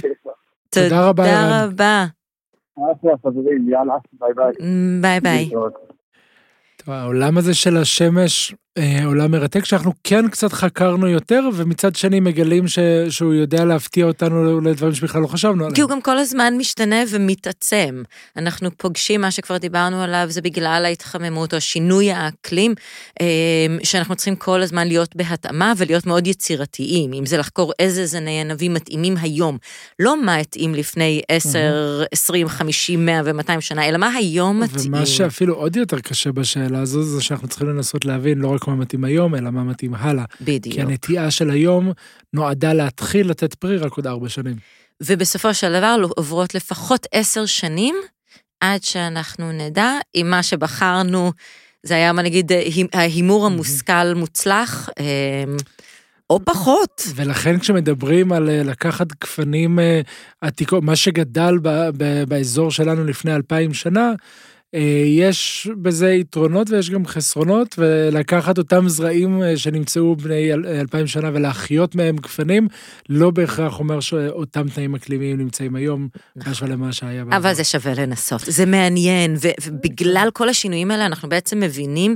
תודה רבה, תודה. רבה. אחלה חברים, יאללה, ביי ביי. ביי ביי. העולם הזה של השמש, עולם מרתק שאנחנו כן קצת חקרנו יותר, ומצד שני מגלים ש, שהוא יודע להפתיע אותנו לדברים שבכלל לא חשבנו עליהם. כי הוא גם כל הזמן משתנה ומתעצם. אנחנו פוגשים מה שכבר דיברנו עליו, זה בגלל ההתחממות או שינוי האקלים, אה, שאנחנו צריכים כל הזמן להיות בהתאמה ולהיות מאוד יצירתיים, אם זה לחקור איזה זני ענבים מתאימים היום. לא מה התאים לפני 10, 20, 50, 100 ו-200 שנה, אלא מה היום מתאים. ומה שאפילו עוד יותר קשה בשאלה הזו, זה שאנחנו צריכים לנסות להבין לא רק מה מתאים היום, אלא מה מתאים הלאה. כי בדיוק. הנטיעה של היום נועדה להתחיל לתת פרי רק עוד ארבע שנים. ובסופו של דבר עוברות לפחות עשר שנים עד שאנחנו נדע אם מה שבחרנו, זה היה, מה נגיד, ההימור המושכל מוצלח, אה, או פחות. ולכן כשמדברים על אה, לקחת גפנים אה, עתיקות, מה שגדל ב- ב- באזור שלנו לפני אלפיים שנה, יש בזה יתרונות ויש גם חסרונות, ולקחת אותם זרעים אה, שנמצאו בני אל- אלפיים שנה ולהחיות מהם גפנים, לא בהכרח אומר שאותם תנאים אקלימיים נמצאים היום, בהשוואה למה שהיה בעבר. אבל זה שווה לנסות, זה מעניין, ובגלל כל השינויים האלה אנחנו בעצם מבינים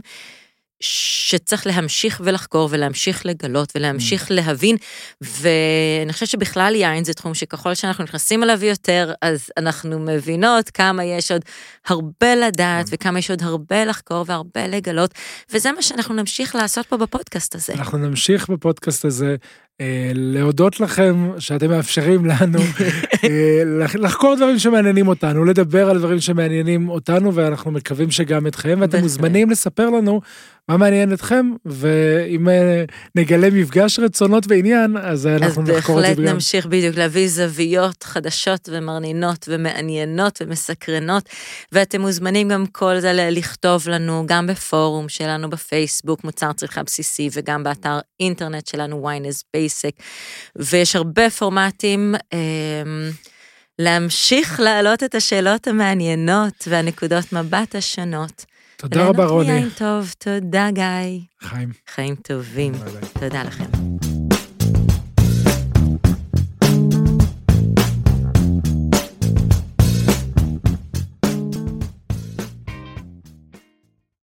שצריך להמשיך ולחקור ולהמשיך לגלות ולהמשיך להבין, ואני חושבת שבכלל יין זה תחום שככל שאנחנו נכנסים אליו יותר, אז אנחנו מבינות כמה יש עוד הרבה לדעת וכמה יש עוד הרבה לחקור והרבה לגלות, וזה מה שאנחנו נמשיך לעשות פה בפודקאסט הזה. אנחנו נמשיך בפודקאסט הזה להודות לכם שאתם מאפשרים לנו (laughs) אה, לח- לחקור דברים שמעניינים אותנו, לדבר על דברים שמעניינים אותנו, ואנחנו מקווים שגם אתכם, ואתם בהחלט. מוזמנים לספר לנו מה מעניין אתכם, ואם אה, נגלה מפגש רצונות ועניין, אז אה, אז אנחנו נחקור את זה בהחלט גם. נמשיך בדיוק להביא זוויות חדשות ומרנינות ומעניינות ומסקרנות, ואתם מוזמנים גם כל זה לכתוב לנו גם בפורום שלנו בפייסבוק, מוצר צריכה בסיסי, וגם באתר אינטרנט שלנו, is basic, ויש הרבה פורמטים. אמ, להמשיך להעלות את השאלות המעניינות והנקודות מבט השונות. תודה רבה רוני. מיין טוב, תודה גיא. חיים. חיים טובים. תודה לכם.